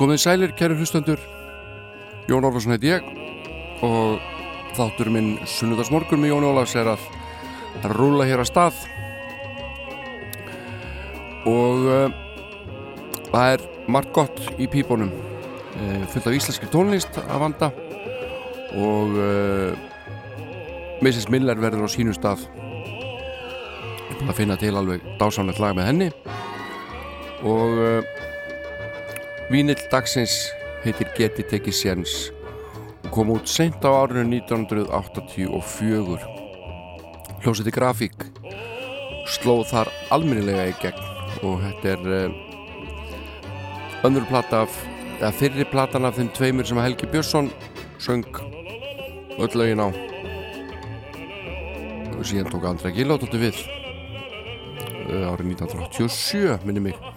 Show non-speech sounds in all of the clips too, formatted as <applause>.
Komið sælir, kæri hlustendur Jón Orvarsson heit ég og þáttur minn sunnudagsmorgun með Jón Ólafs er að rúla hér að stað og uh, það er margt gott í pípunum uh, fullt af íslenski tónlist að vanda og uh, Mrs. Miller verður á sínu stað að finna til alveg dásamlegt lag með henni og Vínill dagsins heitir Geti tekið séns og kom út sent á árinu 1984 hljósiti grafík slóð þar alminnilega í gegn og þetta er uh, önnur plata af eða fyrri platan af þeim tveimur sem Helgi Björnsson söng öll lögin á. Og síðan tók Andra Gillátóttu við uh, árið 1987 minni mig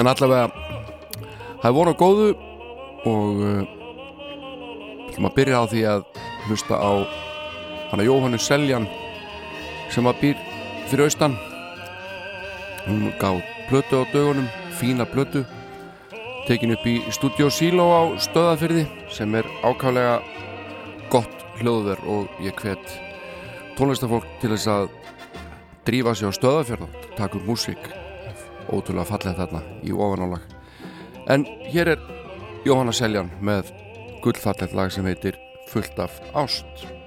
en allavega það er voru á góðu og uh, við ætlum að byrja á því að hlusta á hana Jóhannu Seljan sem að býr fyrir austan. Hún gáð blötu á dögunum fína blötu tekin upp í Studio Silo á stöðafyrði sem er ákvæmlega gott hljóðverð og ég hvet tónlistafólk til þess að drífa sig á stöðafjörð og taka upp músík ótrúlega fallið þarna í ofanálag. En hér er Jóhanna Seljan með gullfallet lag sem heitir Fullt af ást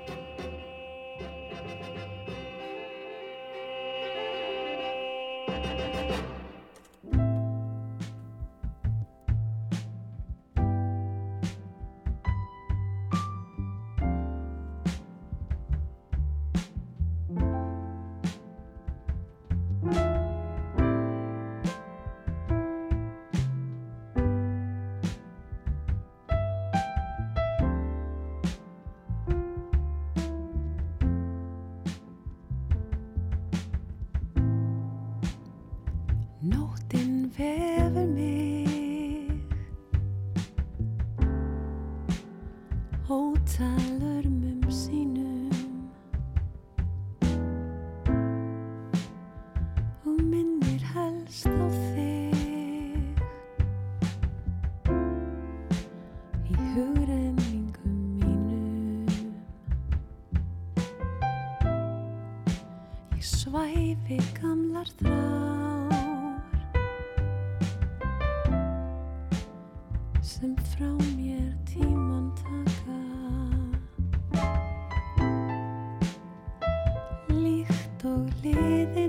og liði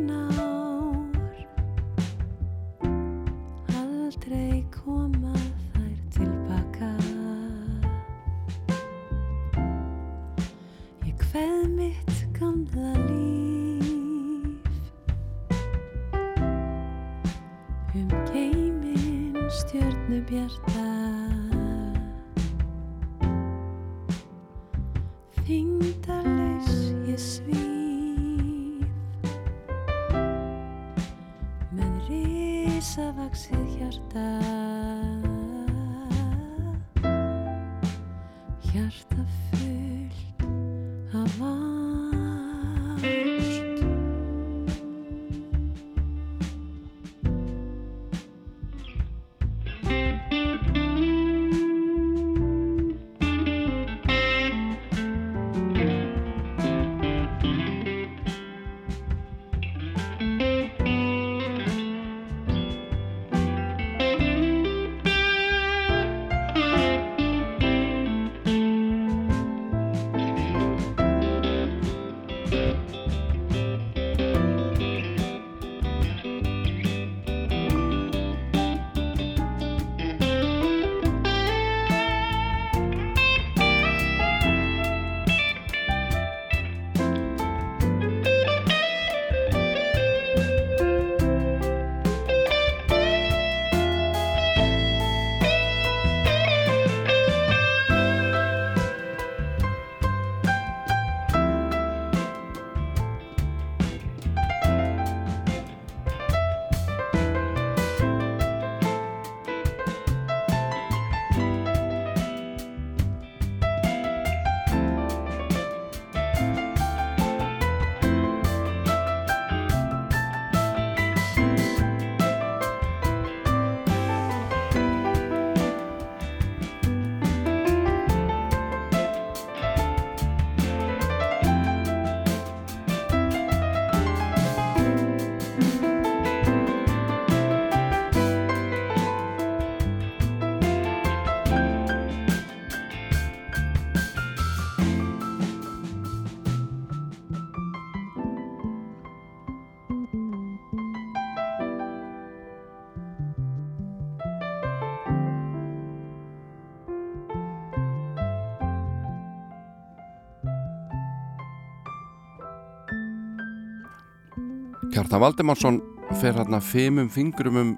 Kjartan Valdimarsson fer hérna fimmum fingrum um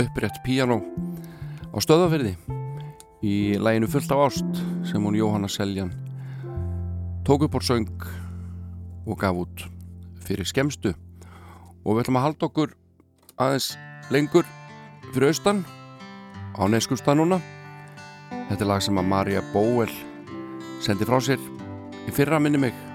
upprétt piano á stöðafyrði í læginu fullt af ást sem hún Jóhanna Seljan tók upp á söng og gaf út fyrir skemstu og við ætlum að halda okkur aðeins lengur fyrir austan á neyskusta núna. Þetta er lag sem að Marja Bóel sendi frá sér í fyrra minni mig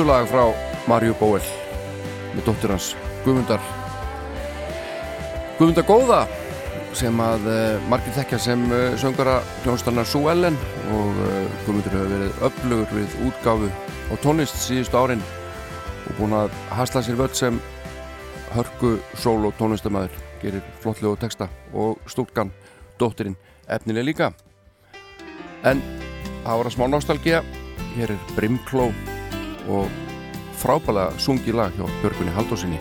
dundurlag frá Marju Bóel með dóttir hans Guðmundar. Guðmundar Góða sem að uh, margir þekkja sem uh, söngara hljónstannar Sú Ellen og uh, Guðmundur hefur verið öflugur við útgáfu og tónlist síðustu árin og búin að hasla sér völd sem hörgu sól og tónlistamæður gerir flottlegu texta og stúlkan dóttirinn efnilega líka. En það var að smá nostálgía hér er Brimkló og frábælega sungi lag hjá Björgunni Haldósinni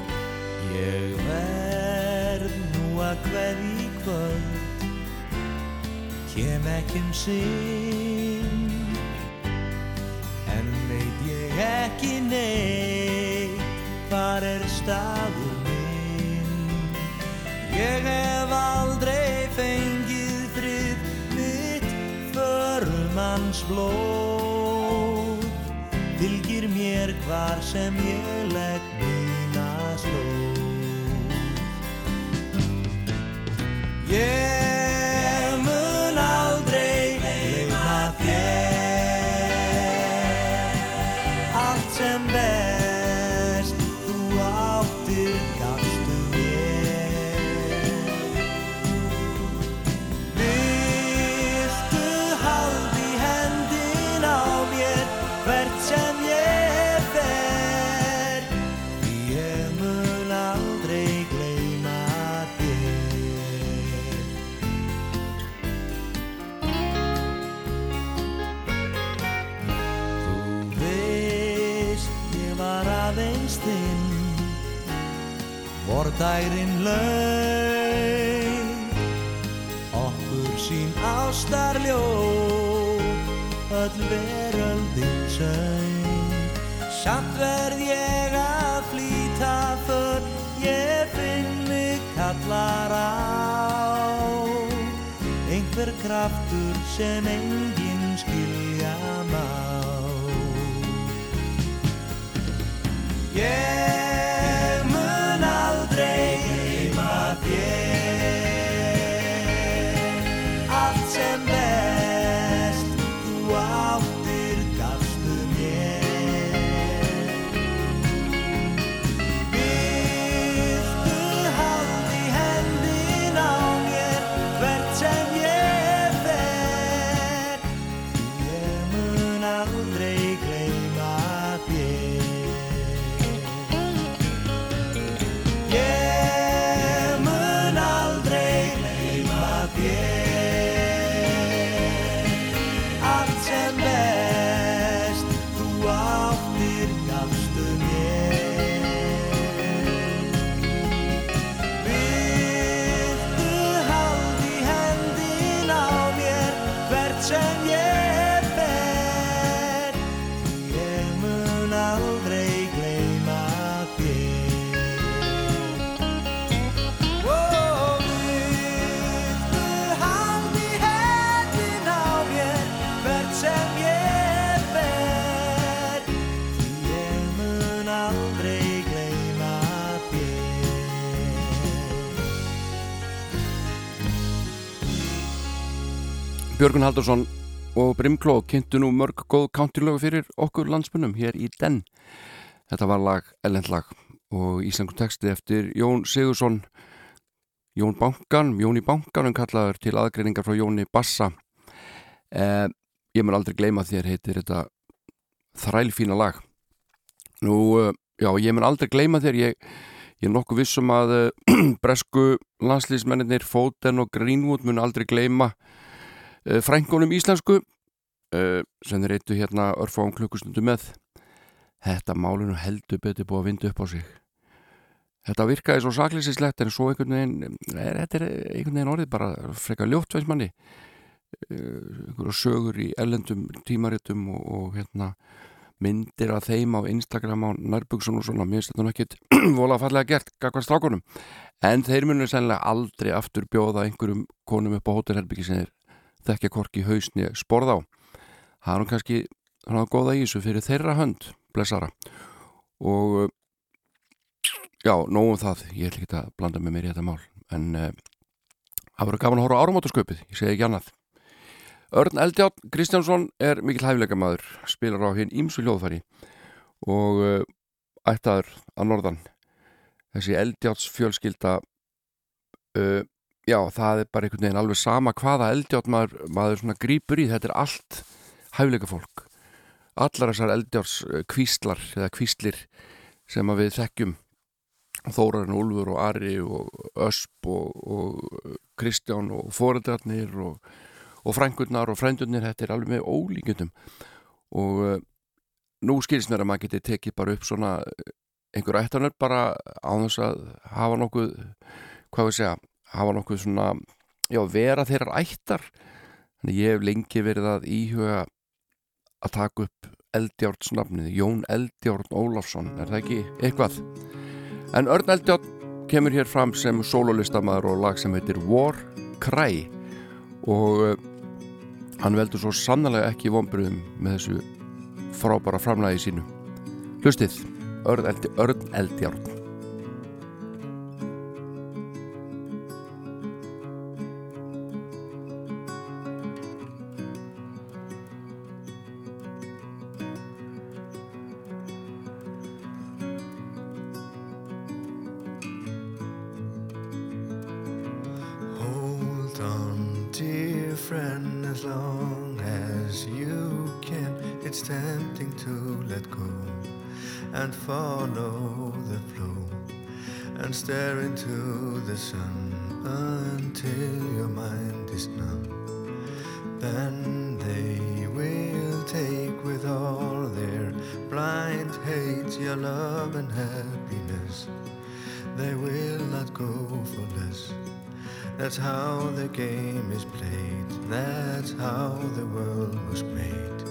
Ég verð nú að hverði kvöld. Kem ekki um sinn. En veit ég ekki neitt hvar er staður minn? Ég hef aldrei fengið frið mitt förum hvar sem ég legg mína slóð. Ég mun vordærin laun okkur sín ástarljó öll veröldin söng. Samt verð ég að flýta för ég finn mig kallar á. Einhver kraftur sem enginn Björgun Haldursson og Brimkló kynntu nú mörg góð countrylögu fyrir okkur landsmunum hér í Den. Þetta var lag, ellendlag og íslengur texti eftir Jón Sigursson, Jón Bankan, Jóni Bankan, hann kallaður til aðgreiningar frá Jóni Bassa. Eh, ég mér aldrei gleyma þér, heitir þetta þrælfína lag. Nú, eh, já, ég mér aldrei gleyma þér, ég, ég er nokkuð vissum að eh, <clears throat> bresku landslýsmennir Foden og Greenwood mun aldrei gleyma uh, frængunum íslensku uh, sem þeir eittu hérna örfáum klukkustundu með. Þetta málinu heldur betur búið að vinda upp á sig. Þetta virkaði svo saklýsislegt en svo einhvern veginn er, þetta er einhvern veginn orðið bara frekar ljótt veins manni. Einhverju sögur í ellendum tímaritum og, og hérna myndir af þeim á Instagram á nærbuksun og svona, mér finnst þetta nú ekkit <clears throat> vola fallega gert, gagvar strákunum. En þeir munum sennilega aldrei aftur bjóða einhverjum konum upp á hótelherbyggi sem þeir þekkja korki hausni sporð á. Það er nú kannski hann hafa góða í þessu fyrir þeirra hönd blessara og uh, já, nógum það. Ég ætla ekki að blanda með mér í þetta mál en uh, það verður gaman að horfa á áramótasköpið ég segi ekki annað. Örn Eldjátt Kristjánsson er mikil hæfileika maður spilar á hinn ímsu hljóðfæri og uh, ættaður að norðan. Þessi Eldjátts fjölskylda uh, já, það er bara einhvern veginn alveg sama hvaða eldjátt maður, maður svona grýpur í, þetta er allt hæfileika fólk. Allar þessar eldjátts kvíslar eða kvíslir sem við þekkjum Þórarinn, Úlfur og Ari og Ösp og, og Kristján og Fóredrarnir og, og frængurnar og frændurnir þetta er alveg með ólíkjöndum og uh, nú skilst mér að maður geti tekið bara upp svona einhver ættanöld bara á þess að hafa nokkuð hvað við segja, hafa nokkuð svona já, vera þeirrar ættar. Þannig ég hef lengi verið að íhuga að taka upp Eldjárnsnafnið, Jón Eldjárn Ólafsson, er það ekki eitthvað? En Örn Eldjárn kemur hér fram sem sololistamæður og lag sem heitir War Cry. Og uh, hann veldur svo sannlega ekki vonbröðum með þessu frábæra framlægi sínu. Hlustið, Örn, Eld, stare into the sun until your mind is numb. Then they will take with all their blind hate your love and happiness. They will not go for less. That's how the game is played. That's how the world was made.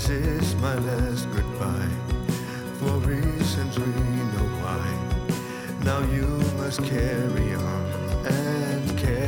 This is my last goodbye for reasons we know why. Now you must carry on and carry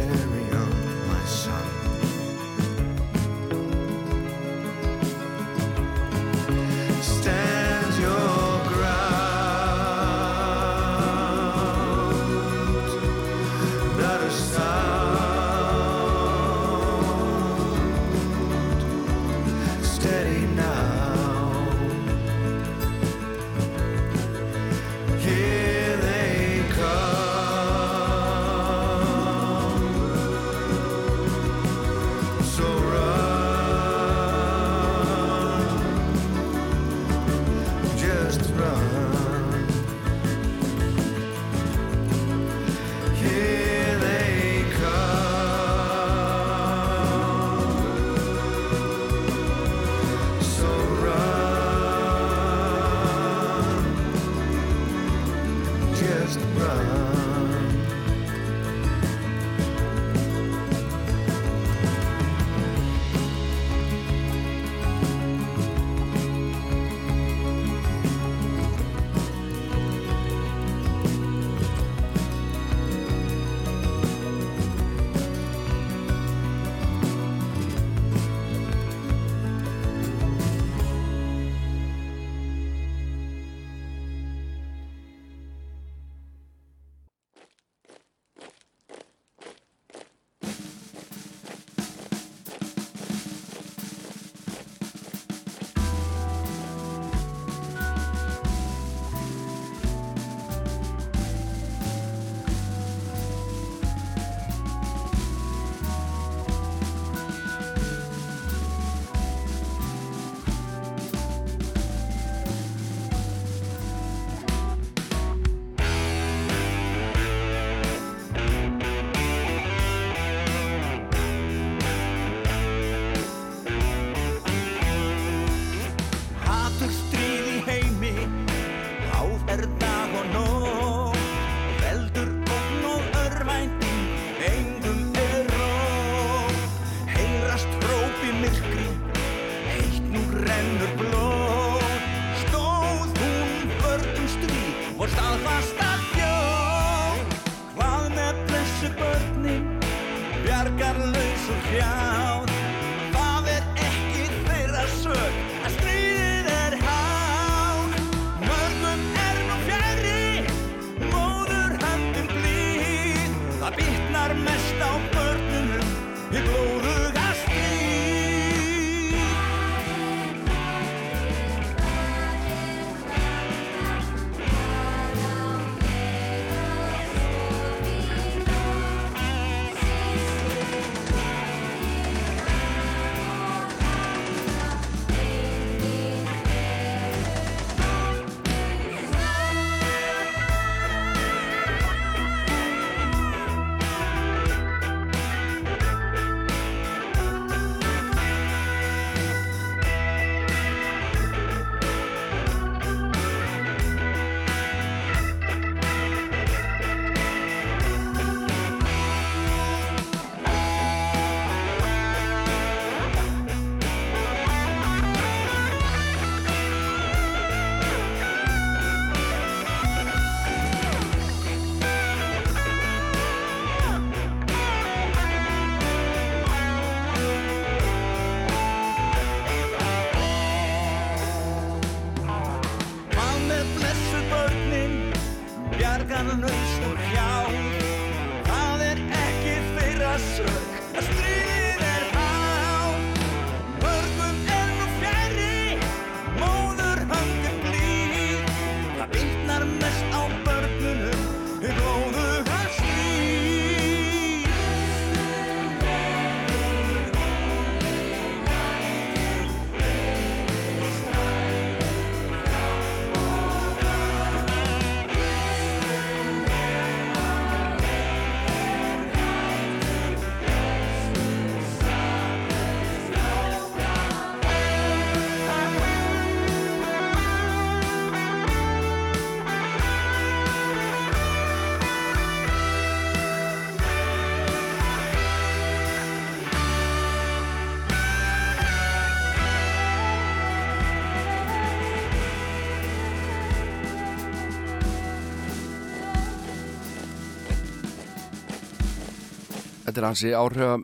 Þetta er hansi áhrifa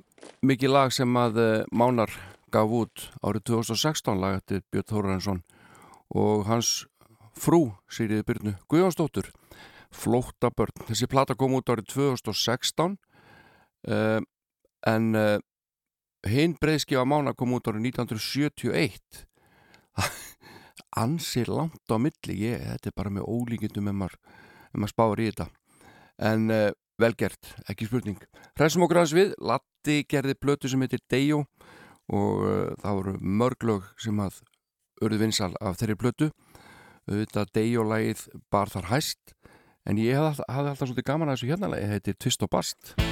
mikið lag sem að uh, Mánar gaf út árið 2016 lag eftir Björn Þórarensson og hans frú Sýriði Byrnu Guðjónsdóttur Flóta börn. Þessi plata kom út árið 2016 uh, en uh, hinn breyðskifa Mánar kom út árið 1971 <laughs> ansir langt á milli ég, þetta er bara með ólíkindum ef maður, maður spáður í þetta en velgert, ekki spurning. Hressum okkur aðeins við, Latti gerði blötu sem heitir Dejo og uh, það voru mörglög sem að urðu vinsal af þeirri blötu þetta Dejo-lægið bar þar hæst en ég hafði, alltaf svolítið gaman að þessu hérna lægi, þetta heitir Twist og Bast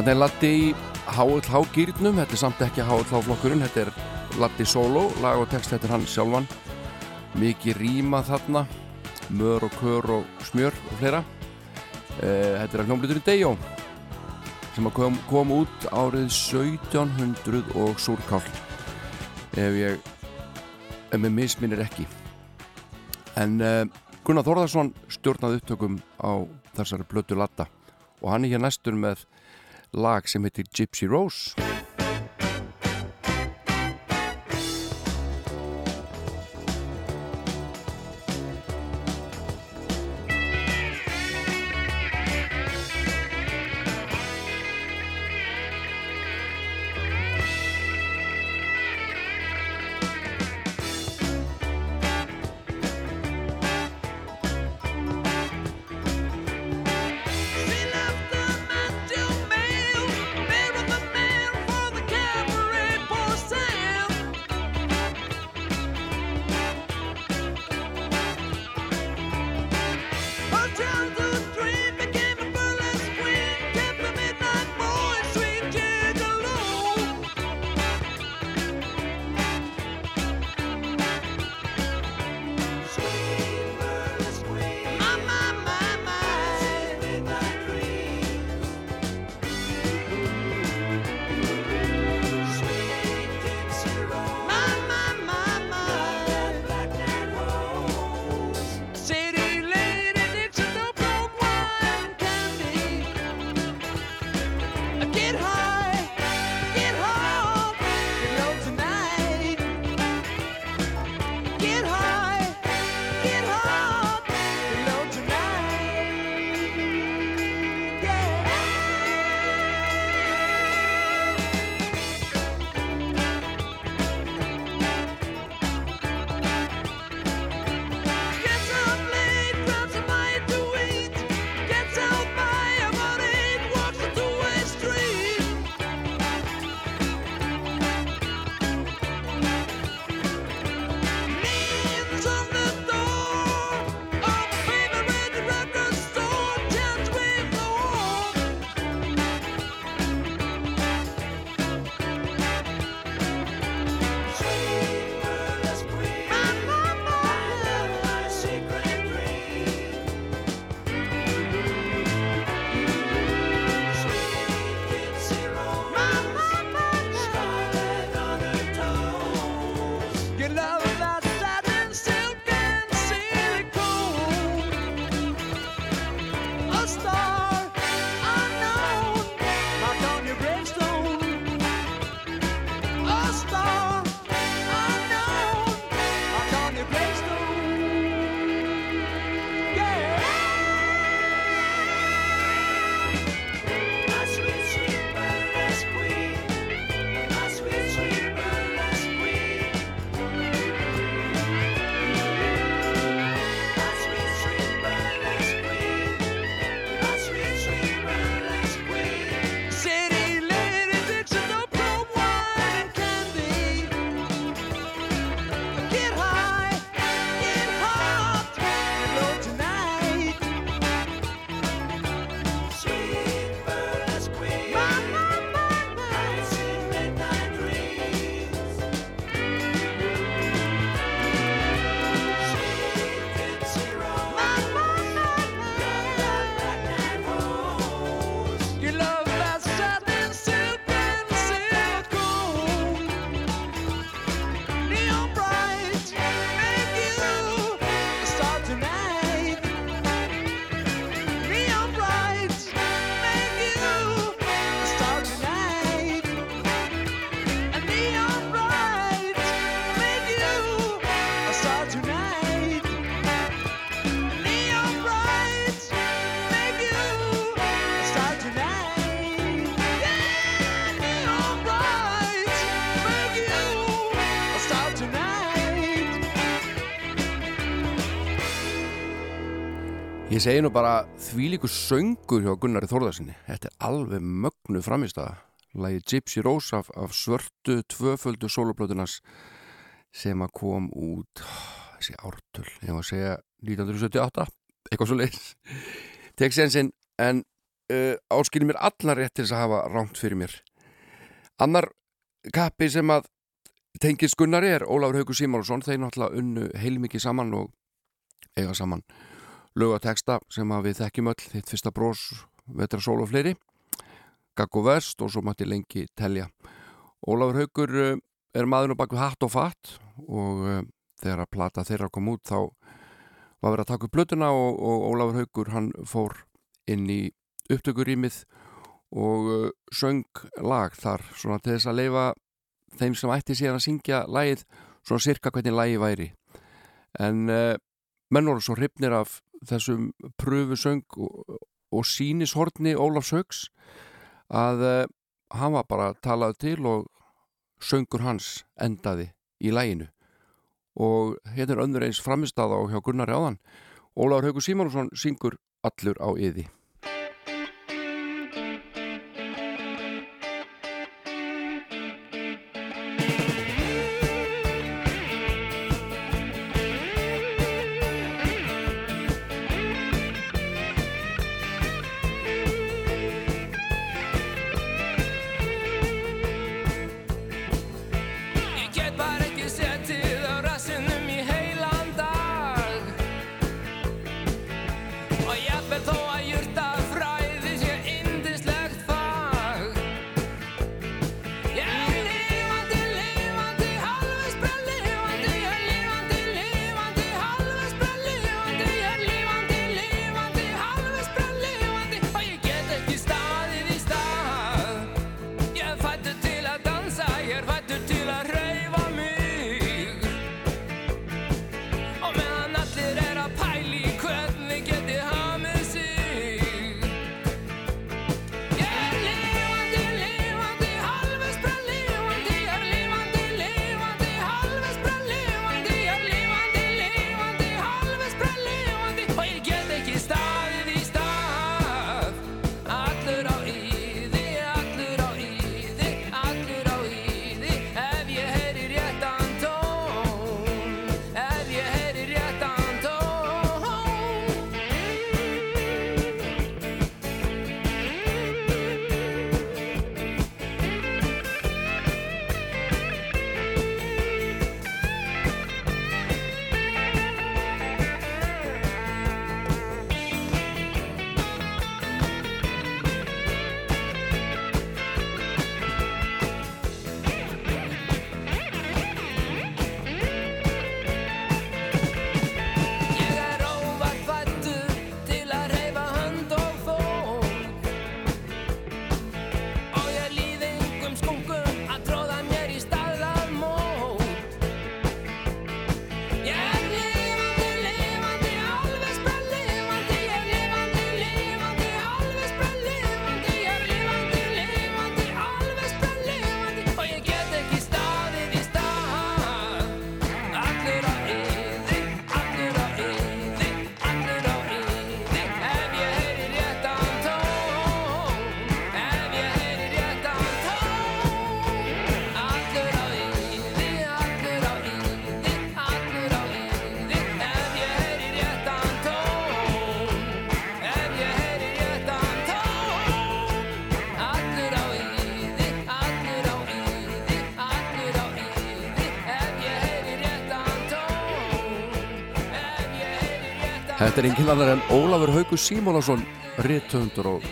Þannig er Latti í HLH gýrnum, þetta er samt ekki HLH flokkurinn, þetta er Latti solo, lag og text, þetta er hann sjálfan. Mikið ríma þarna, mör og kör og smjör og fleira. Eh, þetta er að hljómbliturinn Dejo sem kom, kom út árið 1700 og súrkál ef ég ef mér misminir ekki. En eh, Gunnar Þorðarsson stjórnaði upptökum á þessari blötu Latta og hann er hér næstur með lag sem heitir Gypsy Rose Ég segi nú bara því líku söngur hjá Gunnari Þórðarsinni. Þetta er alveg mögnu framist að lagi Gypsy Rose af, af svörtu tvöföldu soloplötunas sem að kom út þessi ártöl, ég var að segja 1978, eitthvað svo leiðis tek sénsinn en uh, áskilir mér allar rétt til þess að hafa rámt fyrir mér. Annar kappi sem að tengis Gunnari er Ólafur Haugur Simálsson þeir náttúrulega unnu heilmikið saman og eiga saman lögateksta sem að við þekkjum öll þitt fyrsta brós, vetra sól og fleiri. Gaggo Vest og svo mætti lengi telja. Ólafur Haugur eh, er maður og bak við hatt og fatt og uh, þegar að plata þeirra kom út þá var verið að taka upp blötuna og, og Ólafur Haugur hann fór inn í upptökurýmið og uh, söng lag þar svona til þess að leifa þeim sem ætti síðan að syngja lagið svona cirka hvernig lagi væri. En uh, menn voru svo hrifnir af þessum pröfusöng og, og sínishortni Ólafs Haugs að uh, hann var bara talað til og söngur hans endaði í læginu og hérna er önnur eins framistada á hjá Gunnar Ráðan Ólafur Haugur Símónusson syngur allur á yði Þetta er engin annar en Ólafur Haugur Símólasson réttöfundur og,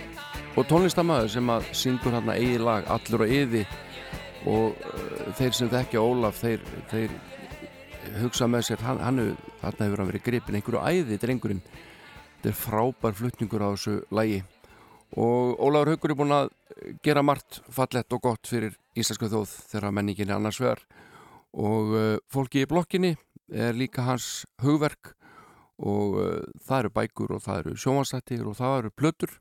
og tónlistamæður sem að syngur hérna eigi lag allur og yði og uh, þeir sem þekkja Ólaf þeir, þeir hugsa með sér hann, hann hefur hefur verið gripin einhverju æði drengurinn. Þetta er frábær flutningur á þessu lægi og Ólafur Haugur er búin að gera margt fallett og gott fyrir íslensku þjóð þegar menningin er annars vegar. Og uh, fólki í blokkinni er líka hans hugverk og uh, það eru bækur og það eru sjómanstættir og það eru plötur.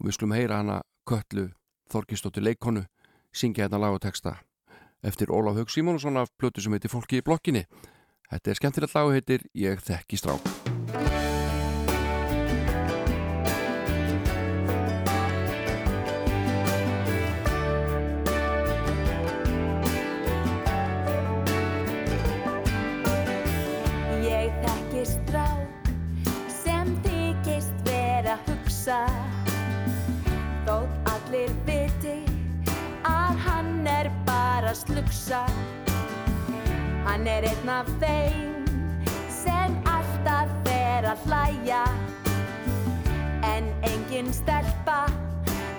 Og við slum heyra hana Köllu Þorkistóttir leikonu syngja hérna lag og texta eftir Ólaf Haug Simonsson af plötu sem heitir Fólki í blokkinni. Þetta er skemmtilegt lag og heitir Ég þekki strák Þótt allir viti að hann er bara slugsa. Hann er einn af þeim sem alltaf fer að hlæja. En engin stelpa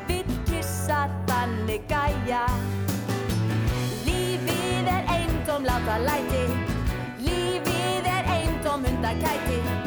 vill kissa þannig gæja. Lífið er einn tóm láta læti. Lífið er einn tóm hundakæti.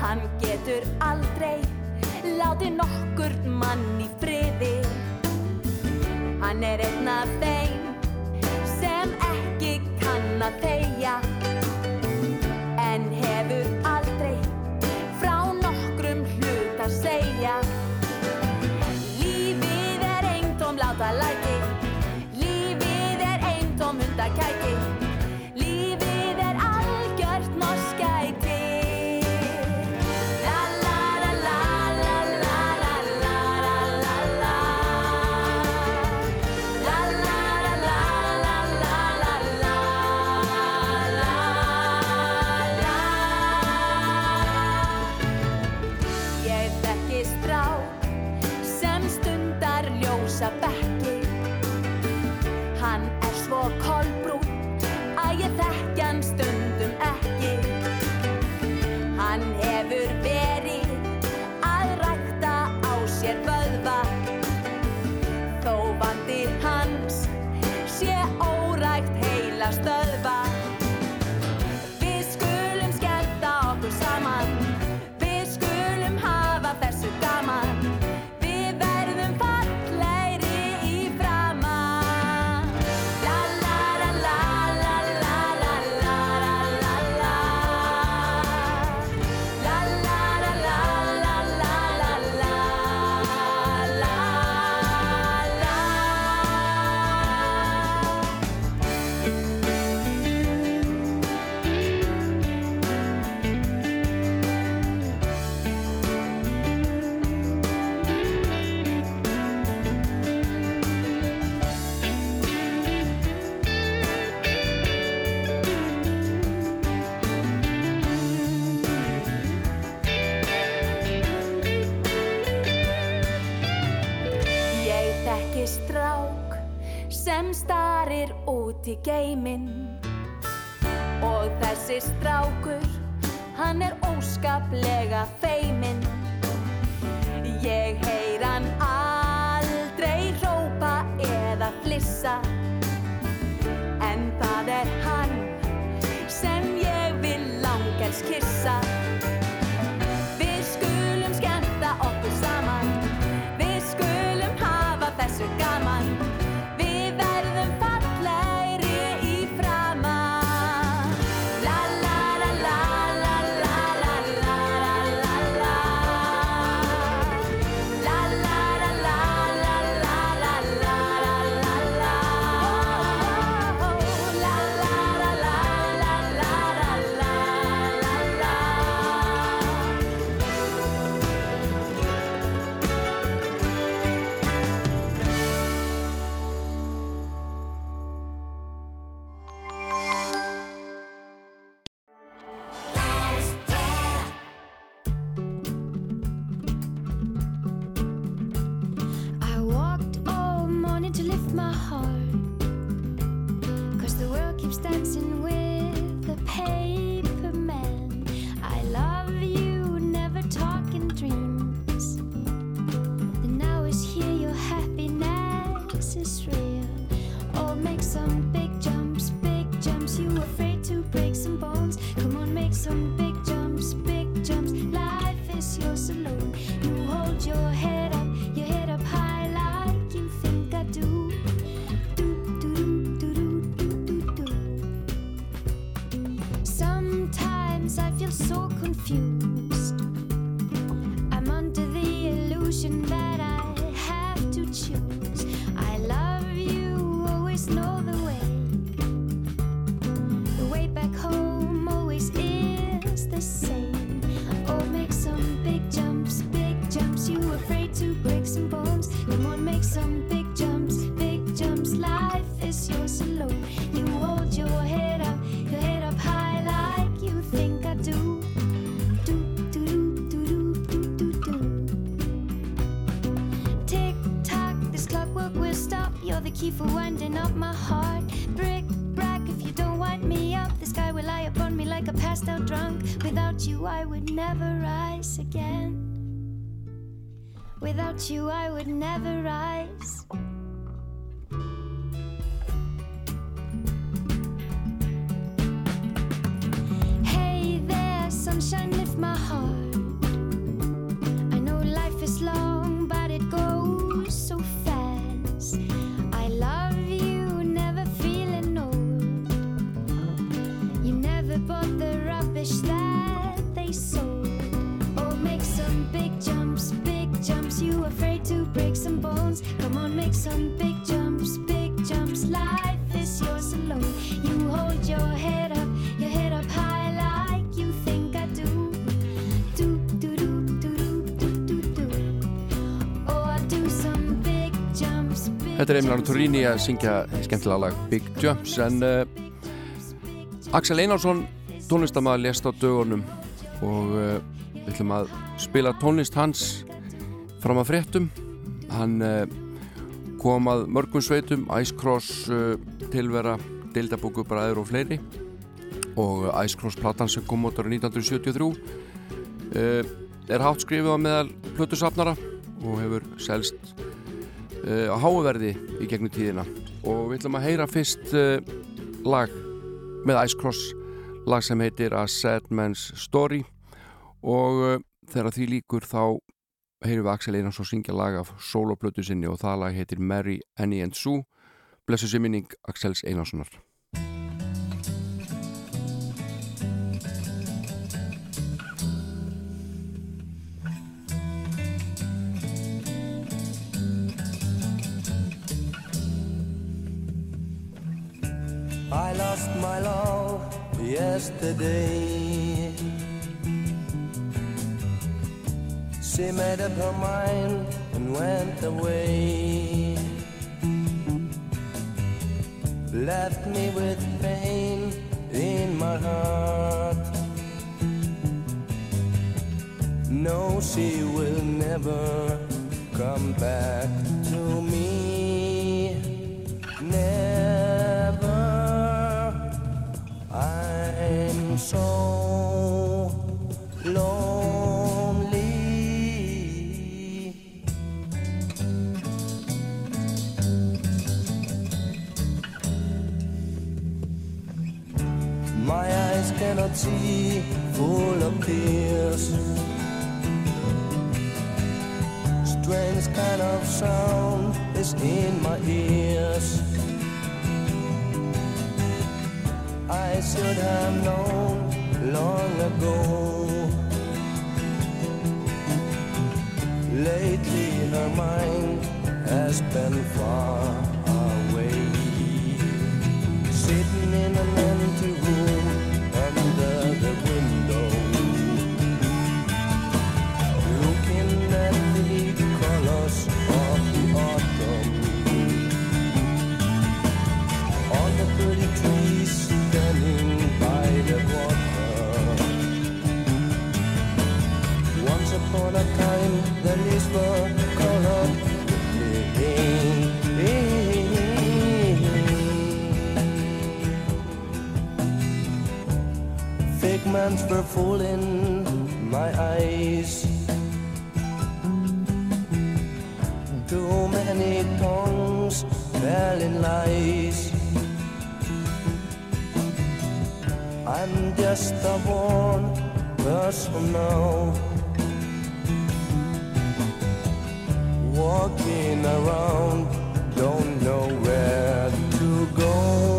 Hann getur aldrei látið nokkur mann í friði. Hann er einn af þeim sem ekki kann að þeim. út í geiminn. Og þessi strákur hann er óskaplega feiminn. Ég heyr hann aldrei rópa eða flissa. En það er hann sem ég vil langels kissa. Við skulum skemta okkur saman. Við skulum hafa þessu gaman. For winding up my heart. Brick, brack, if you don't wind me up, the sky will lie upon me like a passed out drunk. Without you, I would never rise again. Without you, I would never rise. Þetta er Emiliano jumps. Torrini að syngja skemmtilega lag Big Jumps en uh, Axel Einarsson tónlistamæður lést á dögunum og uh, við ætlum að spila tónlist hans fram að fréttum hann uh, kom að mörgum sveitum Ice Cross tilvera Dildabúku bræður og fleiri og Ice Cross platan sem kom út ára 1973 uh, er hátt skrifið á meðal plötusafnara og hefur selst á háverði í gegnum tíðina. Og við ætlum að heyra fyrst uh, lag með Ice Cross lag sem heitir A Sad Man's Story. Og uh, þegar því líkur þá heyrum við Axel Einarsson syngja lag af soloplötu sinni og það lag heitir Mary, Annie and Sue. Blessu sér minning Axels Einarssonar lost my love yesterday. She made up her mind and went away. Left me with pain in my heart. No, she will never come back so lonely. My eyes cannot see, full of tears. Strange kind of sound is in my ears. I should have known long ago. Lately, her mind has been far away. Sitting in an the leaves were fooling my eyes. Too many tongues telling lies. I'm just a one person now. Walking around, don't know where to go.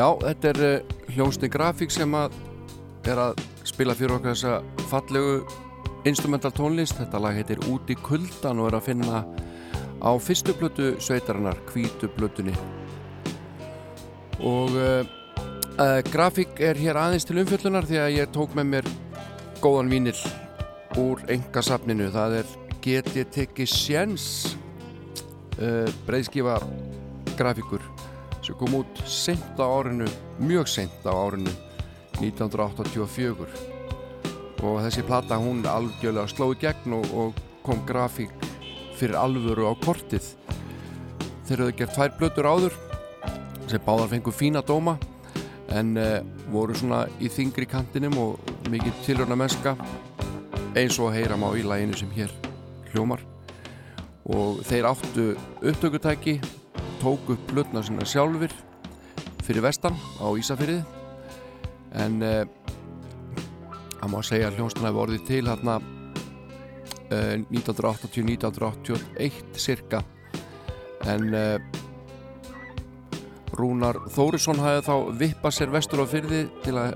Já, þetta er uh, hljónsni grafík sem að er að spila fyrir okkar þessa fallegu instrumental tónlist. Þetta lag heitir Út í kuldan og er að finna á fyrstu blötu sveitarinnar, hvítu blötunni. Og uh, uh, grafík er hér aðeins til umfjöllunar því að ég tók með mér góðan vínil úr engasafninu það er Get ég tekið sjens breyðskifa grafíkur sem kom út sent á árinu mjög sent á árinu 1984 og þessi plata hún algjörlega sló í gegn og, og kom grafík fyrir alvöru á kortið. Þeir eru gert tvær blötur áður sem báðar fengur fína dóma en uh, voru svona í þingri kantinum og mikið tilhörna mennska eins og heyra má í læginu sem hér hljómar. Og þeir áttu upptökutæki tók upp blötna sinna sjálfur fyrir vestan á Ísafyrið en uh, það má segja að hljónstana hefur orðið til hérna uh, 1980-1981 cirka en uh, Rúnar Þórisson hafði þá vippað sér vestur á fyrði til að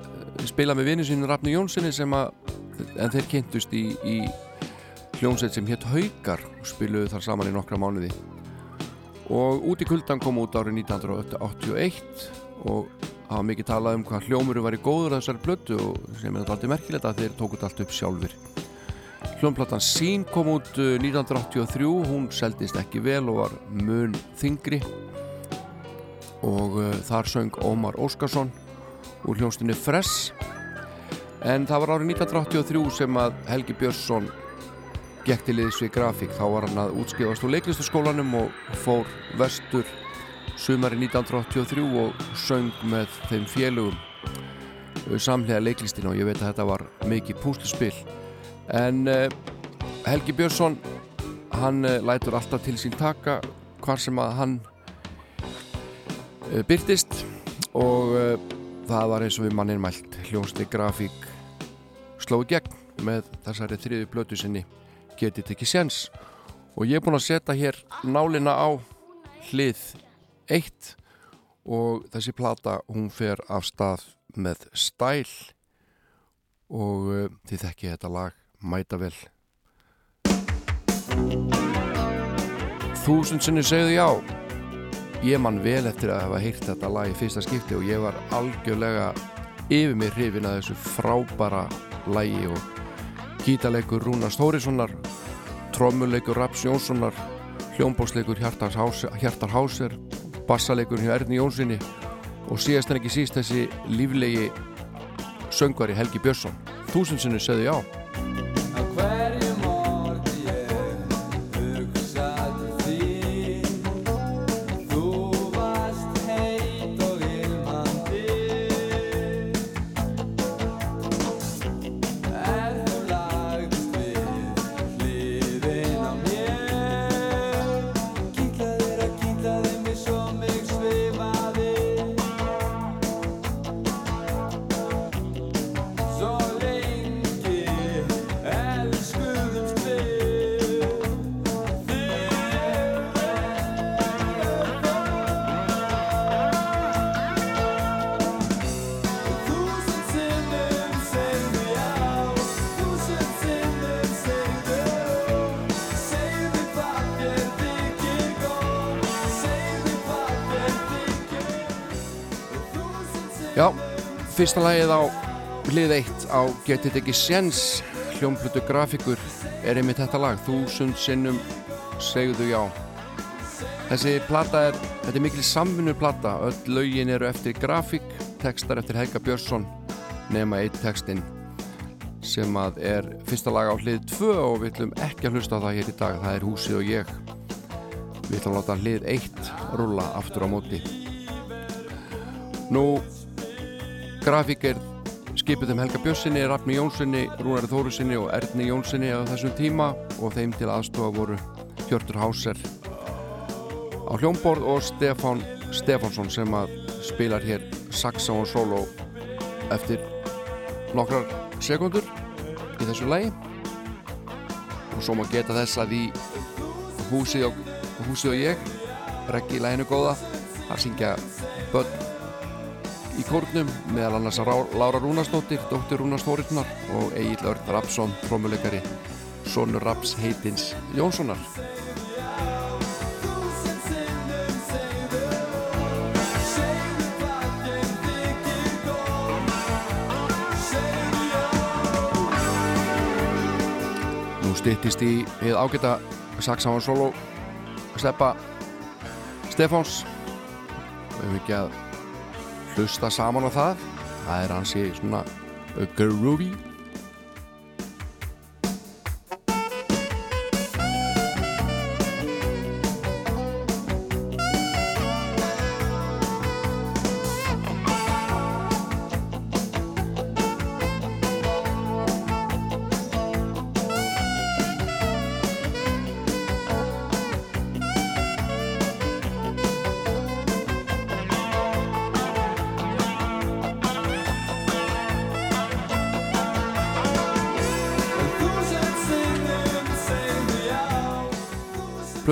spila með vinnu sínum Rafni Jónssoni sem að en þeir kynntust í, í hljómsveit sem hétt Haukar og spiluðu þar saman í nokkra mánuði og út í kuldan kom út árið 1981 og það var mikið talað um hvað hljómuru var í góður þessari blötu og sem er alltaf merkilegt að þeir tókut allt upp sjálfur hljómplatan Sín kom út uh, 1983 hún seldist ekki vel og var mun þingri og uh, þar söng Ómar Óskarsson úr hljómsdunni Fress. En það var árið 1983 sem að Helgi Björnsson gekk til liðs við grafík þá var hann að útskifast úr leiklistaskólanum og fór vestur sumari 1983 og söng með þeim félugum uh, samlega leiklistina og ég veit að þetta var mikið púsluspill en uh, Helgi Björnsson hann uh, lætur alltaf til sín taka hvar sem að hann byrtist og það var eins og við manninn mælt. Hljónsli grafík sló í gegn með þessari þriðu blötu sinni getið ekki séns. Og ég er búinn að setja hér nálina á hlið 1 og þessi plata hún fer af stað með stæl. Og uh, þið þekki þetta lag mæta vel. Þúsund sinni segðu já. Ég man vel eftir að hafa heyrt þetta lag í fyrsta skipti og ég var algjörlega yfir mig hrifin að þessu frábara lagi og gítaleikur Rúnar Stórissonar trommuleikur Raps Jónssonar hljómbóksleikur Hjartar Háser, bassaleikur hjá Erni Jónssoni og síðast en ekki síst þessi líflegi söngvari Helgi Björnsson. Þúsundsinni segðu já fyrsta lagið á hlið eitt á Getið ekki séns. Hljómplutu grafíkur er einmitt þetta lag. Þúsund sinnum segðu já. Þessi plata er, þetta er mikil samvinnur plata öll lögin eru eftir grafík textar eftir Helga Björnsson nema eitt textin sem að er fyrsta lag á hlið 2 og við ætlum ekki að hlusta á það hér í dag. Það er Húsið og ég. Við ætlum að láta hlið 1 rúlla aftur á móti. Nú grafík er skipuð um Helga Björnssoni, Rafni Jónssoni, Rúnari Þórusinni og Erni Jónssoni á þessum tíma og þeim til aðstofa voru Hjörtur Háser á hljómborð og Stefán Stefánsson sem að spilar hér saxa og solo eftir nokkrar sekundur í þessu lagi. Og svo má geta þess að í húsið og, húsið og ég reggi læginu góða að syngja börn í kórnum meðal annars Lára Rúnarsdóttir, dóttir Rúnars Þórirnar og Egil Örn Rapsson, trómuleikari. Sonur Raps heitins Jónssonar. Já styttist í við ágæta Saxavan Solo Steppa Stefáns. Við ekki að hlusta saman á það. Það er hansi svona groovy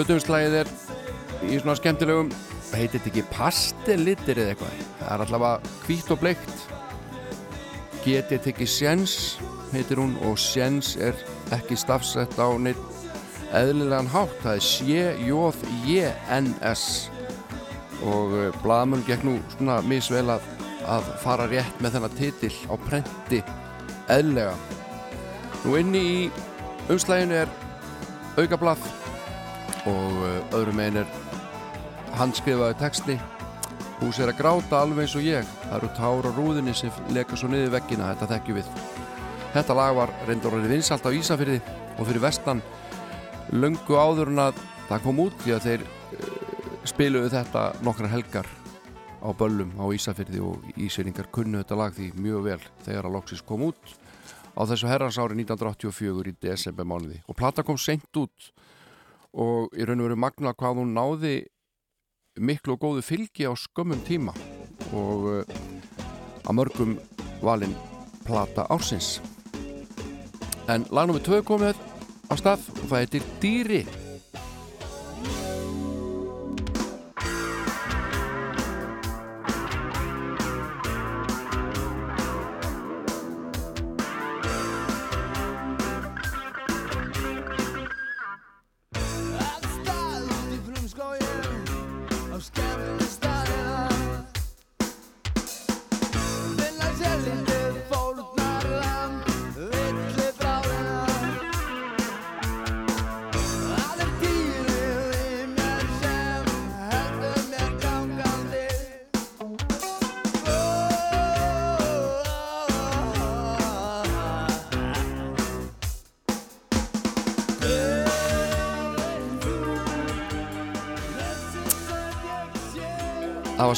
Plötumslægið er í svona skemmtilegum heitir þetta ekki pastellitir eða eitthvað? Það er allavega hvít og bleikt. Getið þetta ekki séns heitir hún og séns er ekki stafsett á neitt eðlilegan hátt. Það er S-J-J-N-S og uh, blaðmunum gekk nú svona misvel að, að fara rétt með þennan titil á prenti eðlilega. Nú inni í umslæginu er aukablað og uh, öðrum megin er handskrifaði texti. Hús er að gráta alveg eins og ég. Það eru tár á rúðinni sem leka svo niður veggina. Þetta þekkju við. Þetta lag var reyndur orðið vinsalt á Ísafyrði og fyrir vestan löngu áður en að það kom út því að þeir uh, spiluðu þetta nokkra helgar á böllum á Ísafyrði og Ísfyrningar kunnu þetta lag því mjög vel þegar að loksis kom út á þessu herrans ári 1984 í desember mánuði og plata kom seint út og í raun og veru magna hvað hún náði miklu og góðu fylgi á skömmum tíma og uh, að mörgum valin plata ársins. En lagnum við tvö komið á stað og það heitir Dýri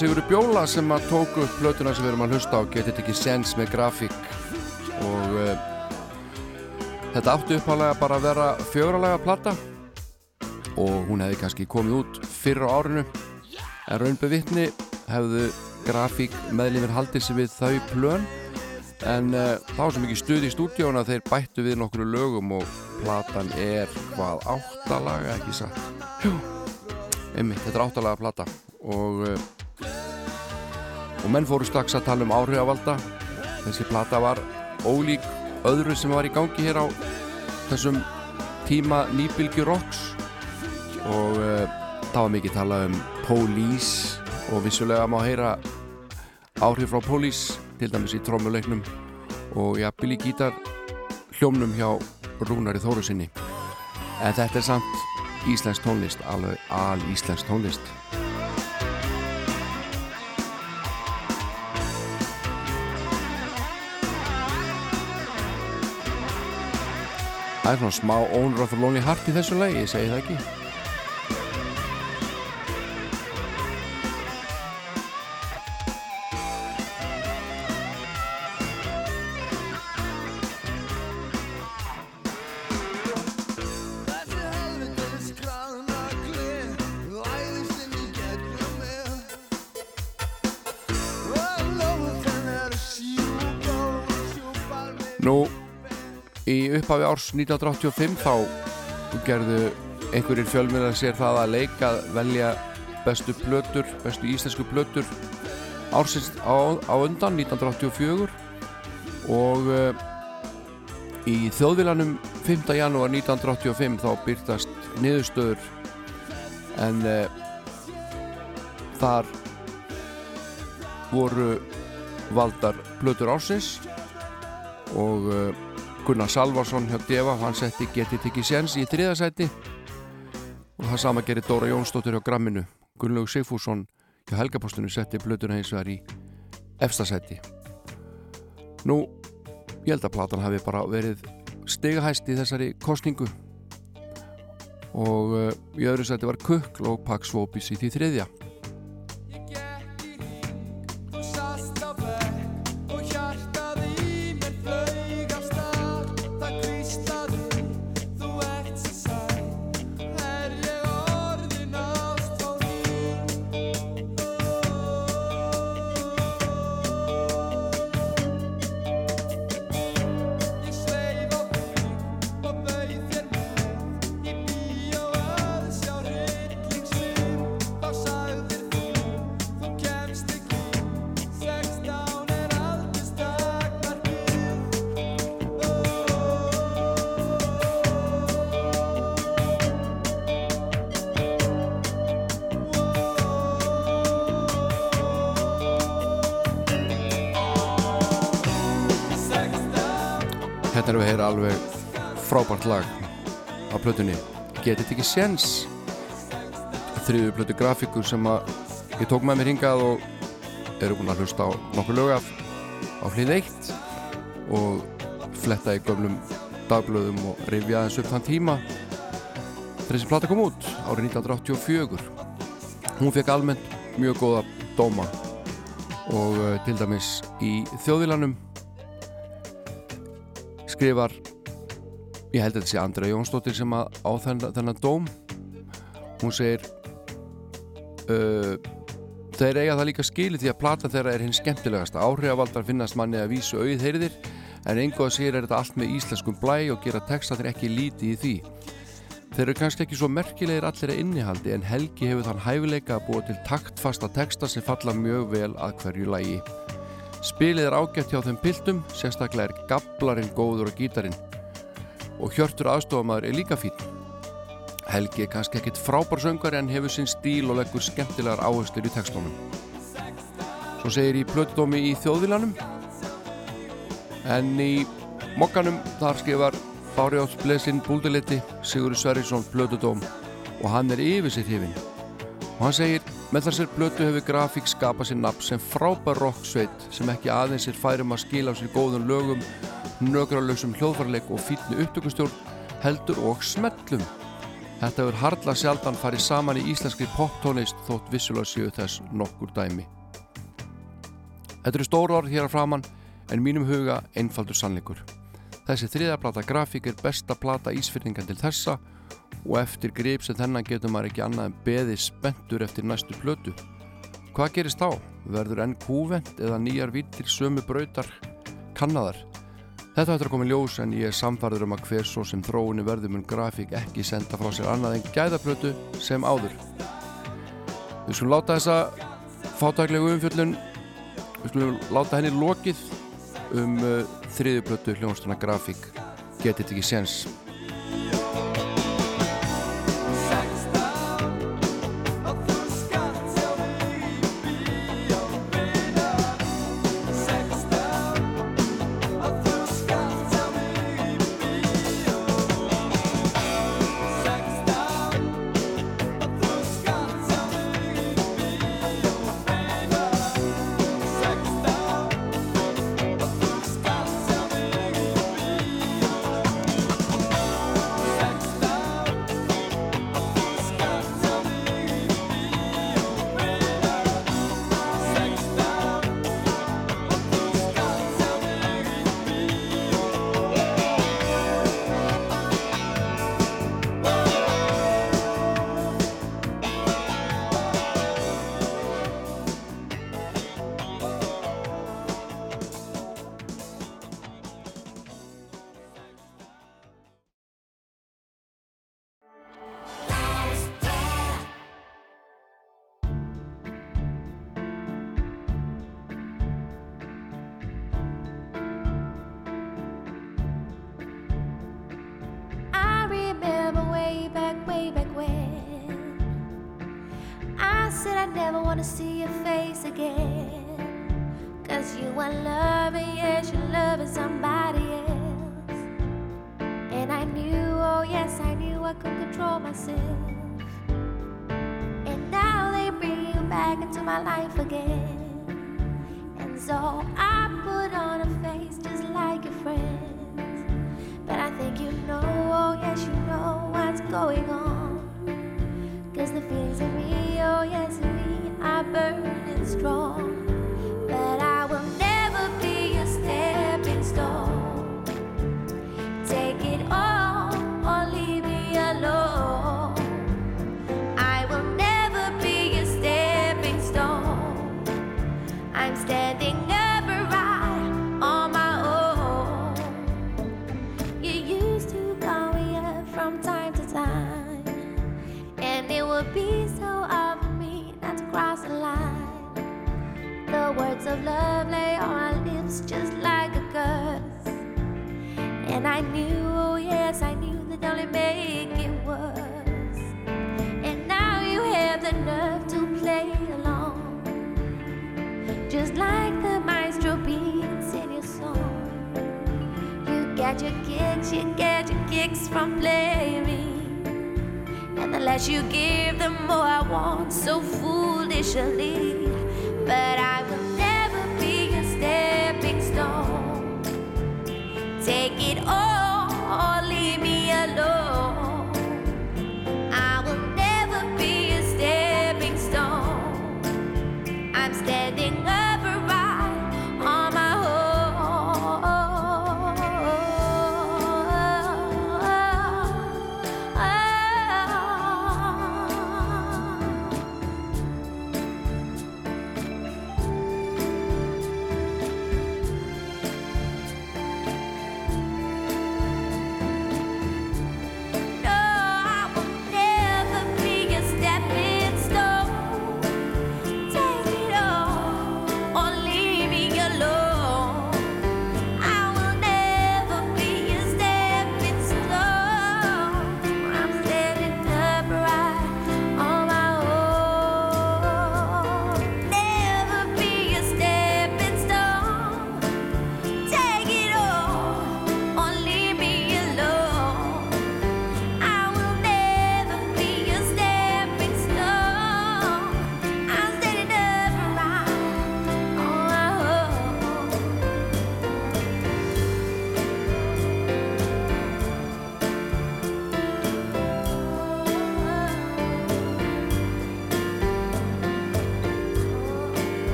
Sigurður Bjóla sem að tóku upp plötuna sem við erum að hlusta á Getið ekki sens með grafík og uh, þetta átti uppálega bara að vera fjögralega platta og hún hefði kannski komið út fyrr á árinu. En raunbe vitni hefðu grafík meðlifir haldið sig við þau plön. En uh, þá sem ekki stuð í stúdíóna þeir bættu við nokkru lögum og platan er hvað áttalaga ekki satt? Jú, einmitt, þetta er áttalaga plata. Og uh, og menn fóru strax að tala um áhrifavalda. Þessi plata var ólík öðru sem var í gangi hér á þessum tíma nýbylgi rocks. Og uh, það var mikið talað um Police. Og vissulega má heyra áhrif frá Police til dæmis í trommuleiknum. Og jafnvel í gítar hljómnum hjá Rúnari Þórusinni. En þetta er samt íslensk tónlist alveg al íslensk tónlist Það er svona smá Owner of the Lonely Heart í þessu lagi, ég segi það ekki í upphafi árs 1985 þá gerðu einhverjir fjölmiðlar sér það að leika að velja bestu plötur, bestu íslensku plötur ársins á, á undan 1984 og uh, í þjóðvilanum 5. janúar 1985 þá byrtast niðurstöður en uh, þar voru valdar plötur ársins og uh, Gunnar Salvarsson hjá Deva hann setti Getið tekið séns í þriðasæti og það sama gerir Dóra Jónsdóttir hjá Gramminu. Gunnlaug Sigfússon hjá Helgapostinu setti blötuna hins vegar í efstasæti Nú, ég held að platan hafi bara verið stigahæst í þessari kostningu og uh, í öðru sæti var Kukl og Pax Vopis í því þriðja Getið ekki séns. Þriðu plötu grafíkur sem að ég tók með mér hingað og eru búin að hlusta á nokkur lög af á hlið eitt og fletta í gömlum dagblöðum og rifja aðeins upp þann tíma þegar þessi plata kom út árið 1984 hún fekk almennt mjög góða dóma og uh, til dæmis í þjóðvílanum skrifar ég held að þetta sé Andra Jónsdóttir sem á þennan, þennan dóm. Hún segir uh, þeir eiga það líka skili því að plata þeirra er hinn skemmtilegasta. Áhrifavaldar finnast manni að vísu auð heyrðir en engu að segir er þetta allt með íslenskum blæ og gera textatir ekki lítið í því. Þeir eru kannski ekki svo merkilegir allir að innihaldi en Helgi hefur þann hæfileika að búa til taktfasta texta sem falla mjög vel að hverju lægi Spilið er ágætt hjá þeim piltum, sérstaklega er gablarinn góður á gítarinn og Hjörtur aðstofamæður er líka fín. Helgi er kannski ekkit frábær söngari en hefur sinn stíl og leggur skemmtilegar áherslur í textónum. Svo segir í plötudómi í þjóðvílanum en í mokkanum þar skrifar Bárjátt Blesinn Búldiliti Sigurður Sverrisson plötudóm og hann er yfir sitt hefinn og hann segir með þessar blötu hefur grafík skapað sér nafn sem frábær rocksveit sem ekki aðeins er færum að skila á sér góðum lögum nögralösum hljóðfarleik og fítnu upptökustjórn heldur og smellum Þetta hefur harla sjaldan farið saman í íslenskri poptónist þótt vissulega séu þess nokkur dæmi Þetta eru stóru orð hér að framann en mínum huga einfaldur sannleikur Þessi þriðaplata grafík er besta plata ísfyrningan til þessa og eftir grip sem þennan getur maður ekki annað en beði spenntur eftir næstu plötu. Hvað gerist þá? Verður enn kúvent eða nýjar vittir sömu brautar kannaðar? Þetta hættur að koma í ljós en ég er samfarður um að hver svo sem þróunni verður mun grafík ekki senda frá sér annað en gæðaplötu sem áður. Við skulum láta þessa fátæklegu umfjöllun, við skulum láta henni lokið um uh, þriðjuplötu hljónstuna grafík. Getið ekki séns.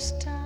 First time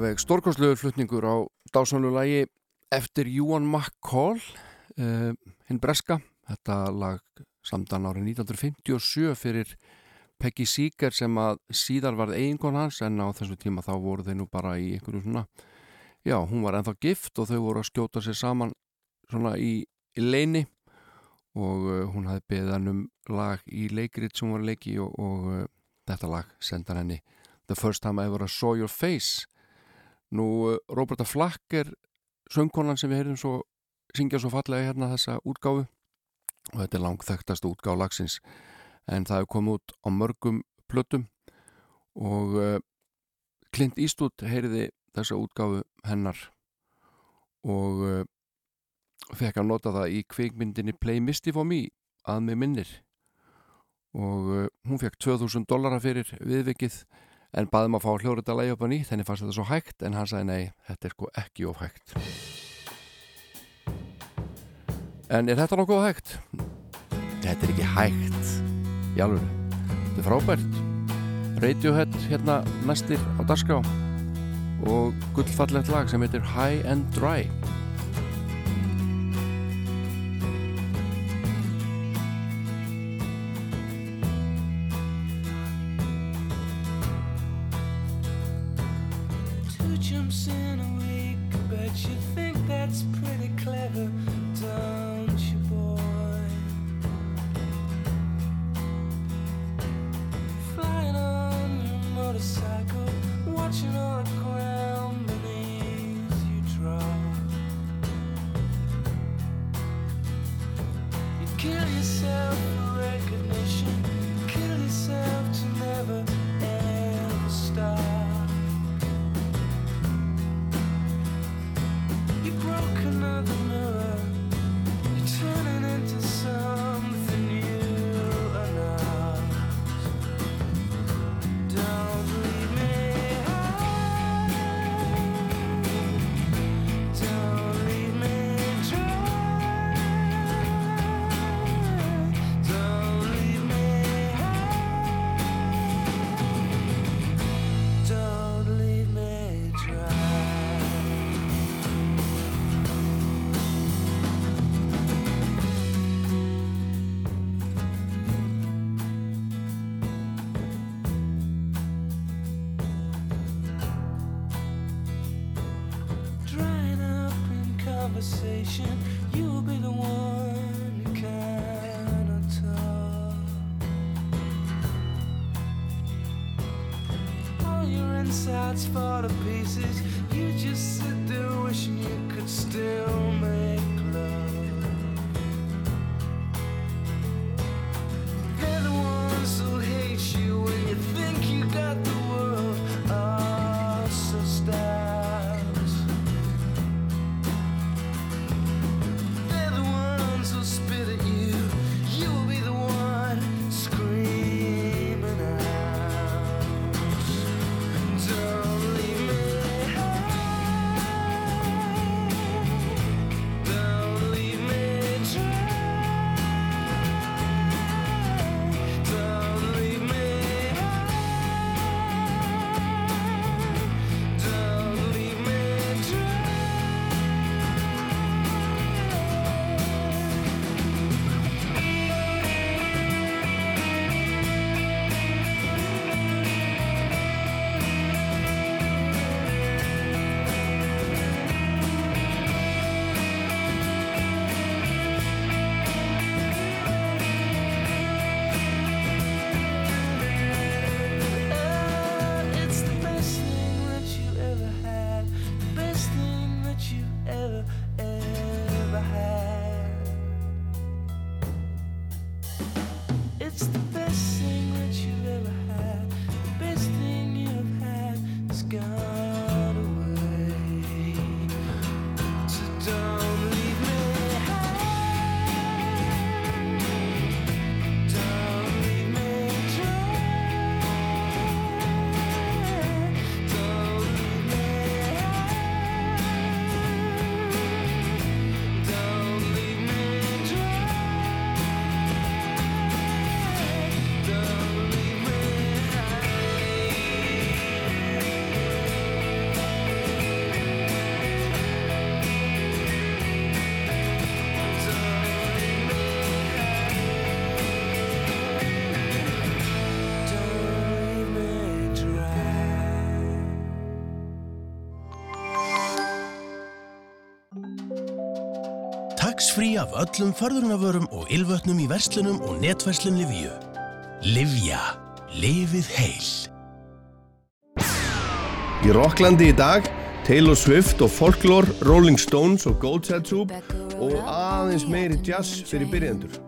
Alveg stórkostlegur flutningur á dásanlu lagi eftir Júan McCall uh, hinn breska. Þetta lag samdan árið 1957 fyrir Peggy Seeger sem að síðar varð eiginkon hans en á þessu tíma þá voru þeir nú bara í einhverju svona já, hún var ennþá gift og þau voru að skjóta sér saman svona í, í leini og uh, hún hafði beðið hann um lag í leikrit sem var leiki og, og uh, þetta lag sendar henni The First Time I Ever Saw Your Face Nú, uh, Roberta Flack er söngkonan sem við heyrðum svo syngja svo fallega hérna þessa útgáfu. Og þetta er langþægtast útgáf lagsins. En það hefur komið út á mörgum plötum. Og uh, Clint Eastwood heyriði þessa útgáfu hennar. Og uh, fekk að nota það í kveikmyndinni Play Misty for Me að mig minnir. Og uh, hún fekk 2000 dollara fyrir viðvikið en baðum að fá hljóður að lægja upp á nýtt henni fannst þetta svo hægt en hann sagði nei, þetta er sko ekki of hægt. En er þetta nokkuð hægt? Þetta er ekki hægt. Í alveg þetta er frábært. Radiohead hérna næstir á dagskrá. Og gullfallegt lag sem heitir High and Dry conversation. You'll be the one who cannot talk. All your insides fall to pieces. You just sit there wishing you could still. af öllum förðurnavörum og ylvötnum í verslunum og netverslun Livíu. Livja. Livið heil. Í Rokklandi í dag Taylor Swift og Folklore, Rolling Stones og Goldsetsup og aðeins meiri jazz fyrir byrjendur.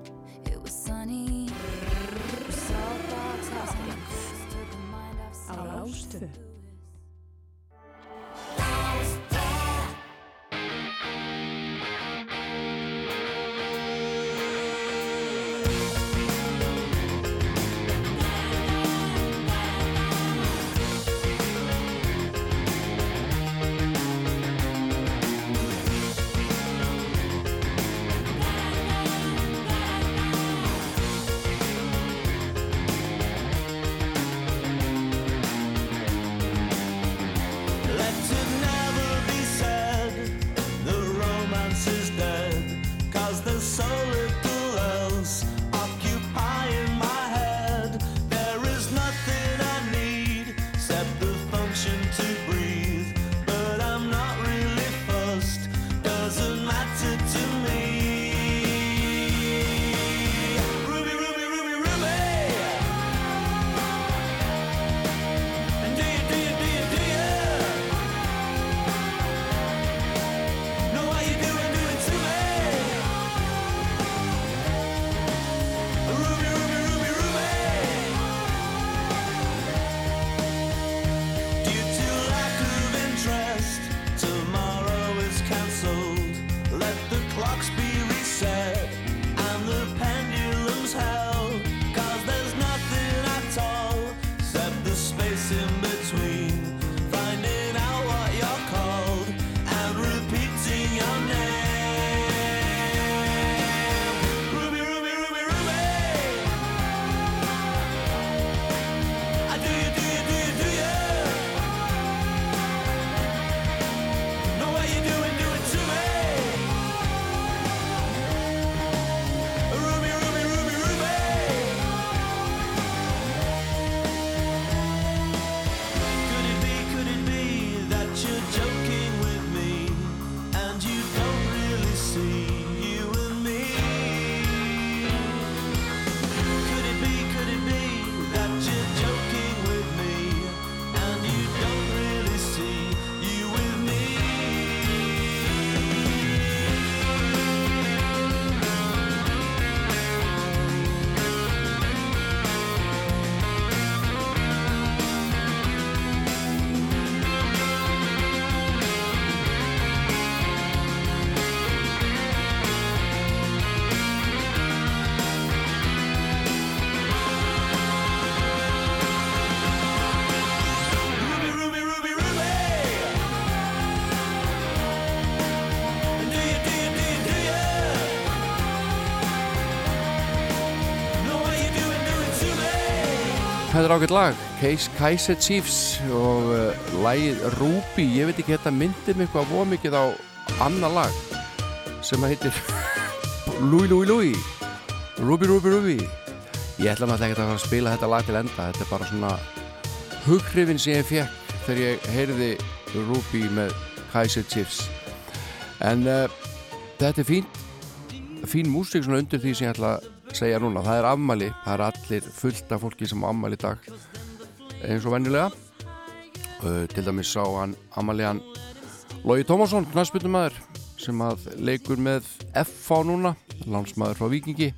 Þetta er ágætt lag, Case Kaiser Chiefs og uh, lagið Ruby, ég veit ekki, þetta myndir mig eitthvað voð mikið á annar lag sem að heitir <laughs> Louie Louie Louie Ruby Ruby Ruby. Ég ætla náttúrulega ekki að fara að spila þetta lag til enda. Þetta er bara svona hughrifin sem ég fekk þegar ég heyrði Ruby með Kaiser Chiefs. En uh, þetta er fínt fín músík svona undir því sem ég ætla að segja núna, það er afmæli það er allir fullt af fólki sem í dag eins og venjulega. Uh, til dæmis sá hann afmæliðan Lógi Tómasson, knastbyttumæður sem að leikur með FH núna, landsmaður frá Vikingi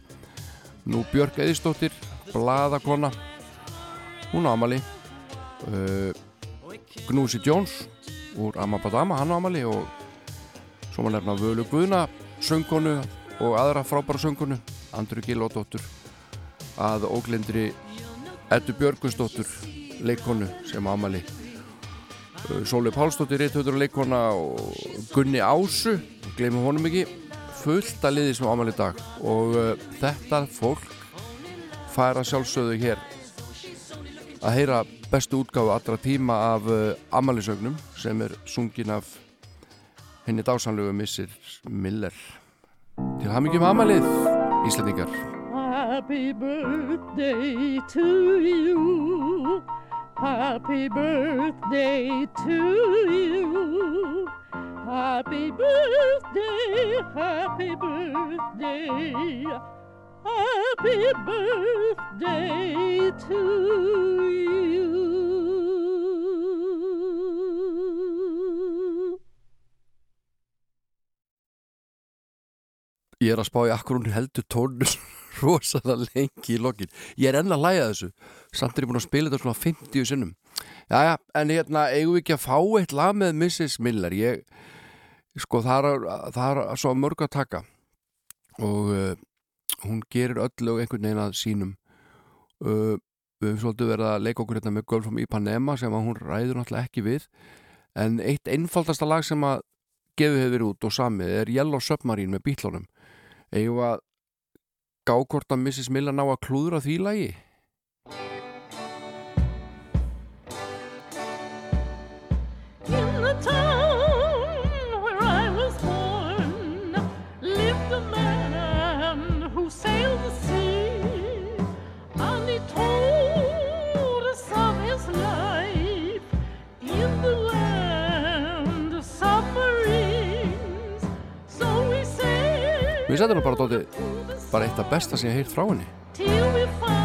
nú Björk Eðistóttir Bladakona hún á afmæli. Uh, Gnúsi Jones úr Amabadama, hann á afmæli og svo maður nefna Völu Guðna söngkonu og aðra frábæra söngkonu Andru Gilódóttur að óglindri Eddu Björgustóttur leikonu sem ámali Sóli Pálsdóttir reythauður leikona og Gunni Ásu glemum honum ekki fullt að liði sem ámali í dag. Og uh, þetta fólk færa sjálfsögðu hér að heyra bestu útgáfu allra tíma af uh, amalisögnum sem er sungin af henni dásanlegu Missir Miller. Til hamingjum amalið Íslandingar Happy birthday to you. Happy birthday to you. Happy birthday, happy birthday. Happy birthday to you. Ég er að spá í akkur hún heldur tónus rosalega lengi í lokin. Ég er enn að læga þessu. Samt er ég búin að spila þetta svona 50 sinnum. Jæja, en hérna eigum við ekki að fá eitt lag með Mrs. Miller. Ég, sko, það er, það er svo mörg að taka. Og uh, hún gerir öll og einhvern veginn að sínum. Uh, við höfum svolítið verið að leika okkur hérna með Girl from Ipanema sem hún ræður náttúrulega ekki við. En eitt einfaldasta lag sem að gefið hefur verið út og samið er Yellow Submarine með bítlónum. Eigum við að Mrs. Miller ná að klúðra því lagi? Mér setja nú bara dótið bara eitt af besta sem ég heirt frá henni.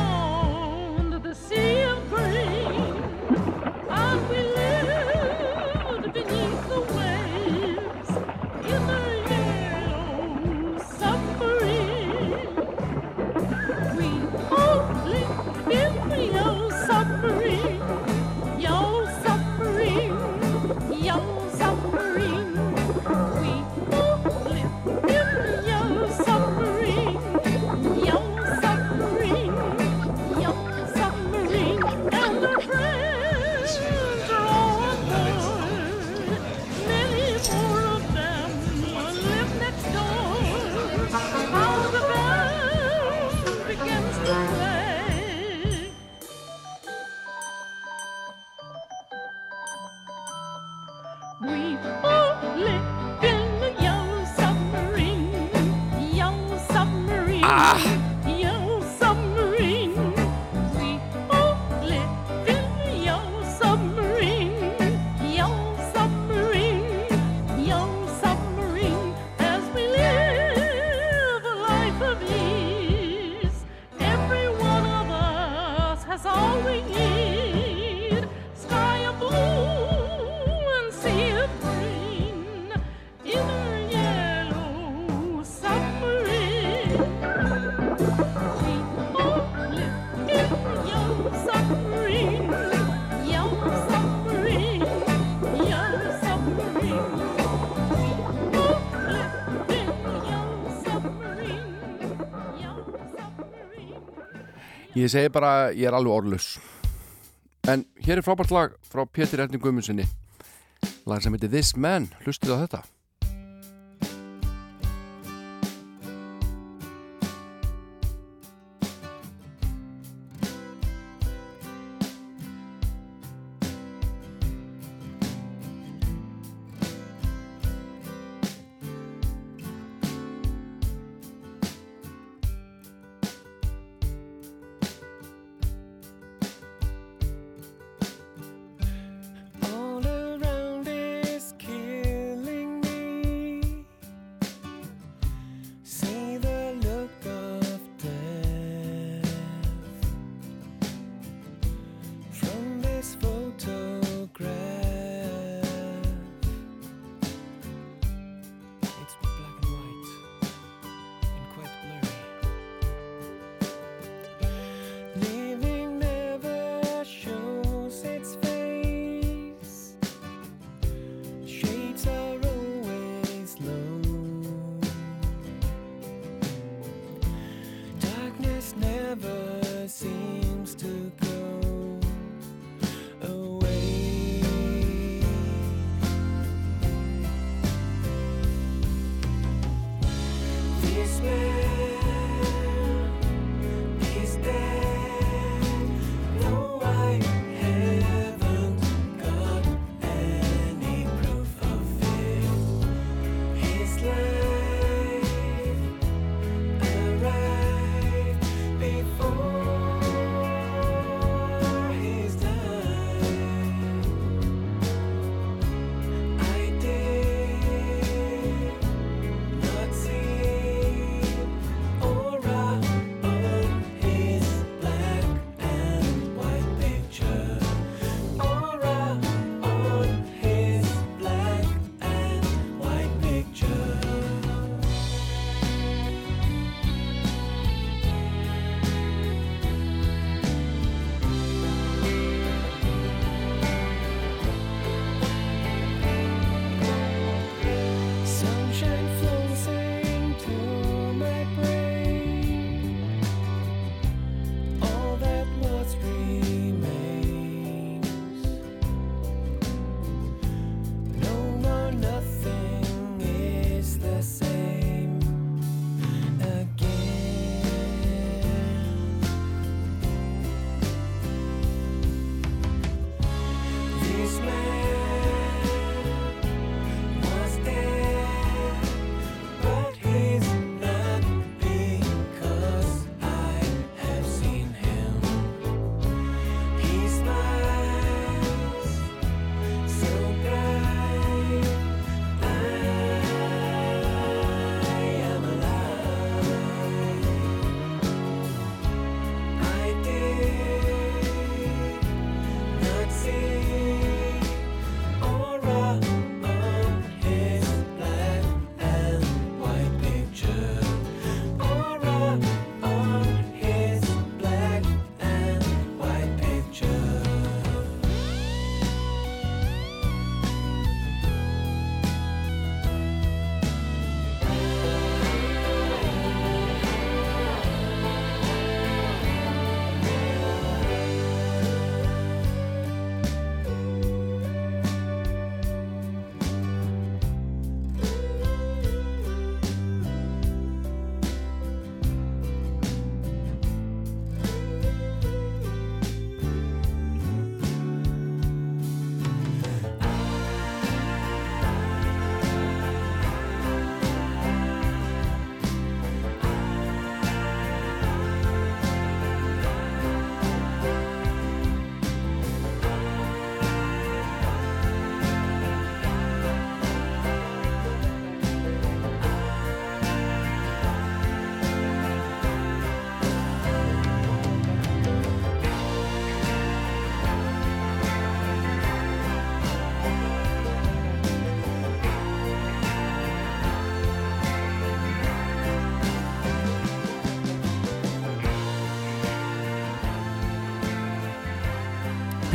Ég segi bara, ég er alveg orðlus. En hér er frábært lag frá Pétur Erning Guðmundssoni. Lag sem heitir This Man. Hlustið á þetta.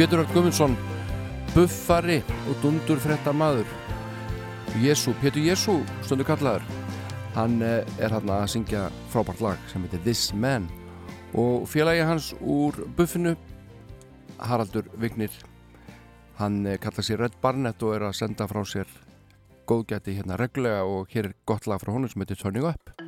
Pétur Hart Gumundsson buffari og dundur frett að maður Jésu, Pétur Jésu stundu kallaður. Hann eh, er hann að syngja frábært lag sem heitir This Man. Og félagi hans úr buffinu Haraldur Vignir hann eh, kallaði sér Red Barnett og er að senda frá sér góðgæti hérna reglega og hér er gott lag frá honum sem heitir Turning Up.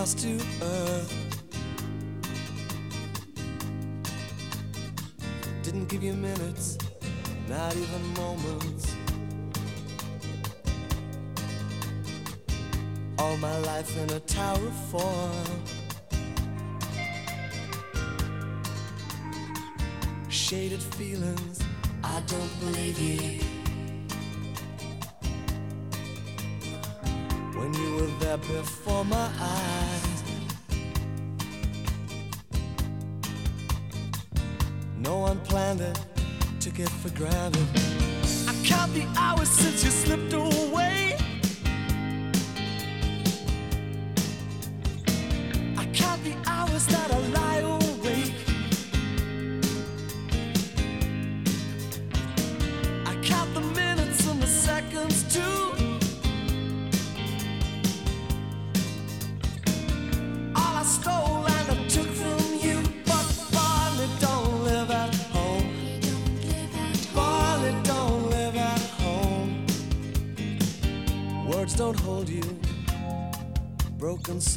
to earth. Didn't give you minutes, not even moments. All my life in a tower of form. Shaded feelings, I don't believe you. when you were there before my eyes. driving.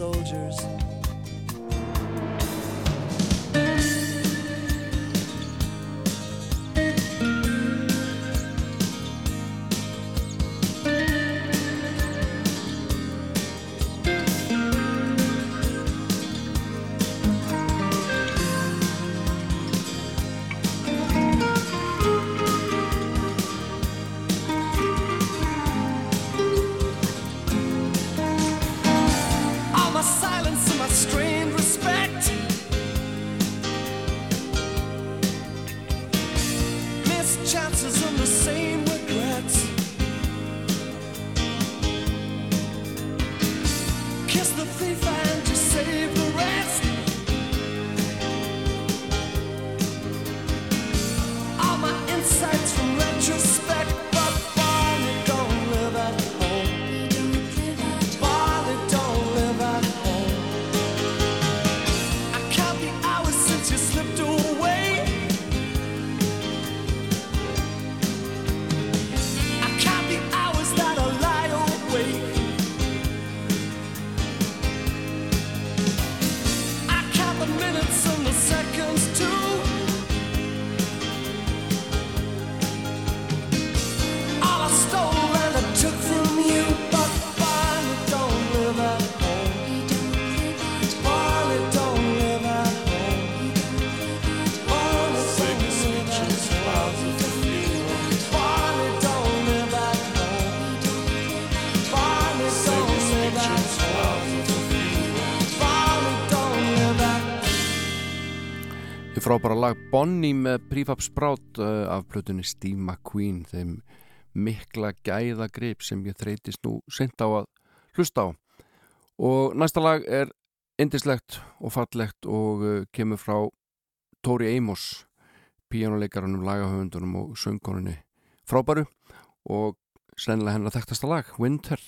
soldiers. Bonnie með Prefab Sprout eh, af plötunni Steve McQueen þeim mikla gæða grip sem ég þreytist nú sent á að hlusta á. Og næsta lag er indislegt og fallegt og eh, kemur frá Tori Amos píjánuleikarunum, lagahöfundunum og söngkonunni frábæru og sennilega hennar þekktasta lag Winter.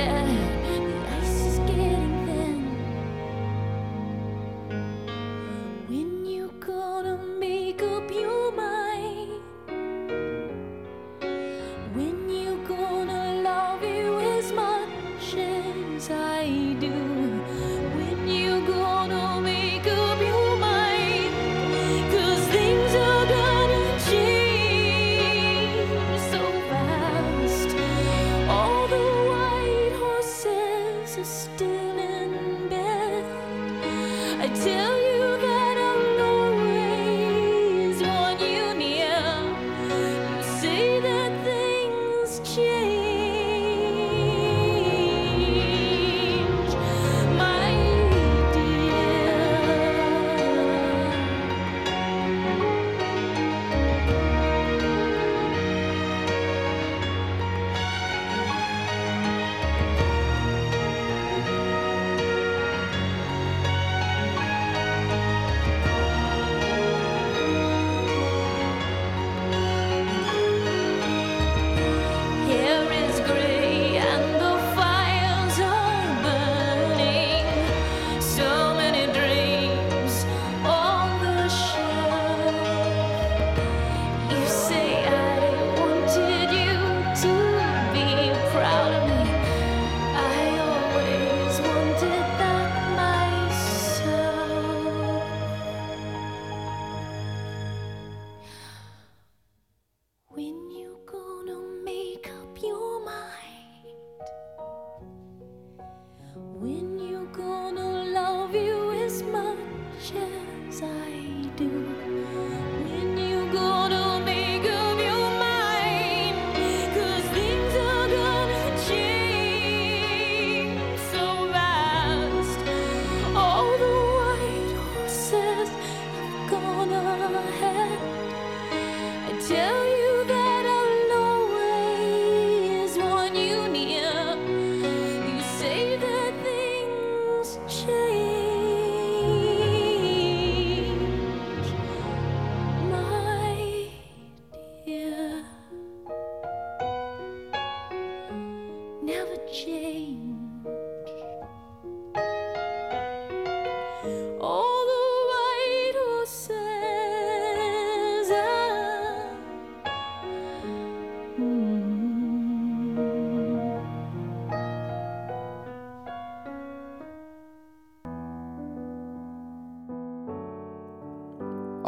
dead.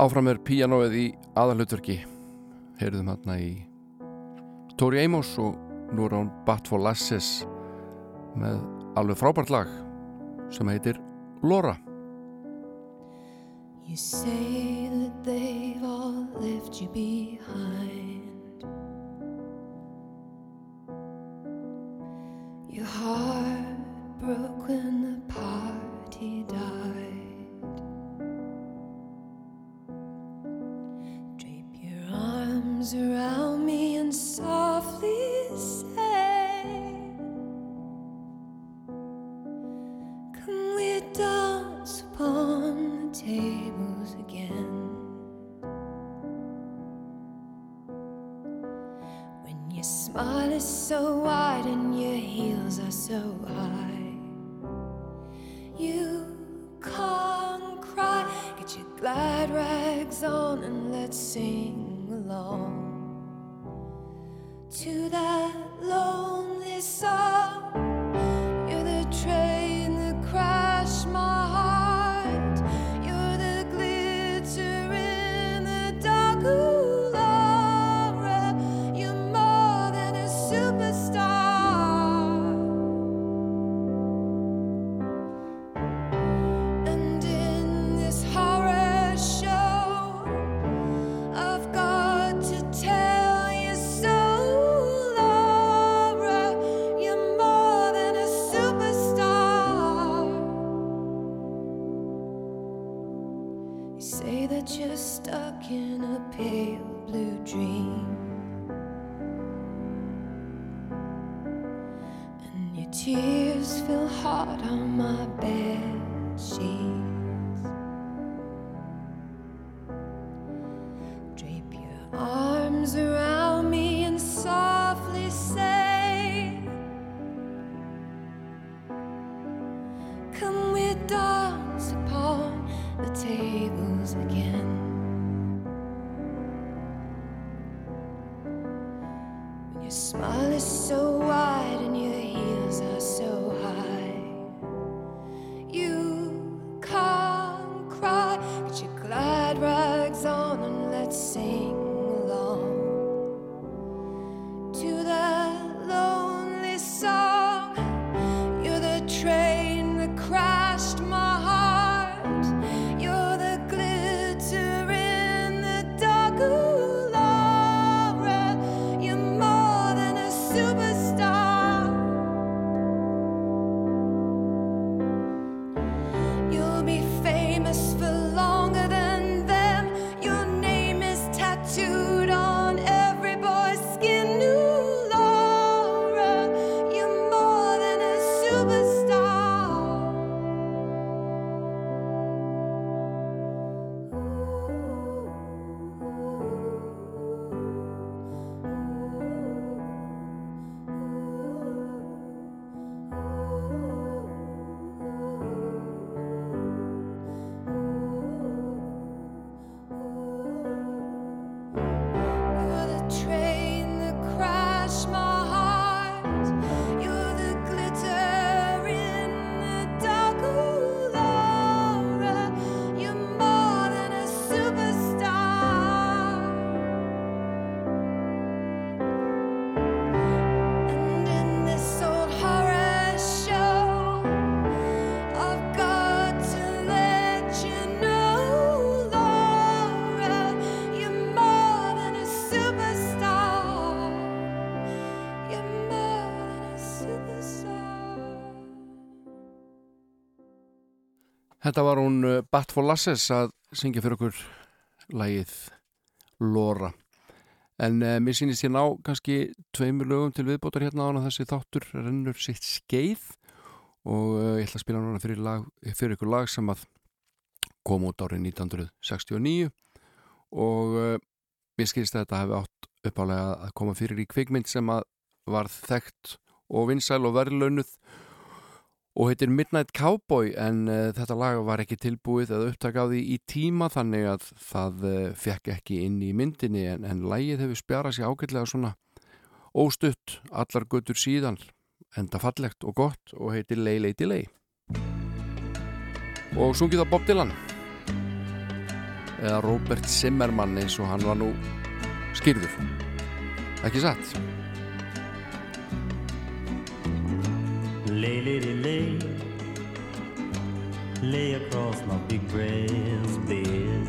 Áfram er píanóið í aðalutverki heyrðum hérna í Tóri Eimós og nú er hún Bat for Lasses með alveg frábært lag sem heitir Lora. mile is so wide and your heels are so high. You can't cry, get your glad rags on and let's sing along to that lone. Þetta var hún uh, Bat for Lasses að syngja fyrir okkur lagið Lora en uh, mér sýnist ég ná kannski tveimur lögum til viðbótar hérna án að þessi þáttur rennur sitt skeið og uh, ég ætla að spila núna fyrir, lag, fyrir ykkur lag sem að kom út árið 1969 og uh, mér skilst að þetta hefði átt uppálega að koma fyrir í kvikmynd sem að var þekkt og vinsæl og verðlaunuð og heitir Midnight Cowboy en uh, þetta lag var ekki tilbúið eða upptak á því í tíma þannig að það uh, fekk ekki inn í myndinni en, en lagið hefur spjarað sér ágætlega svona óstutt allar götur síðan enda fallegt og gott og heitir Lay Lay og sungið á Bob Dylan. Eða Robert Zimmermann eins og hann var nú skýrður ekki satt Lay, lady, lay, lay across my big brass bed.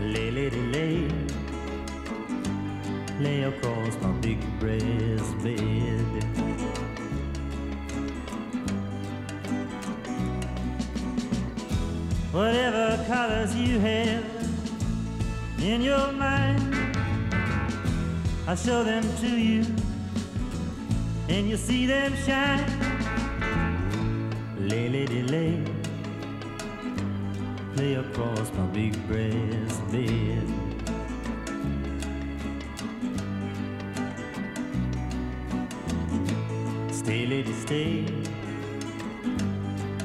Lay, lady, lay, lay across my big brass bed. Whatever colors you have in your mind. I'll show them to you, and you'll see them shine. Lay, lay, lay across my big brass bed. Stay, lady, stay,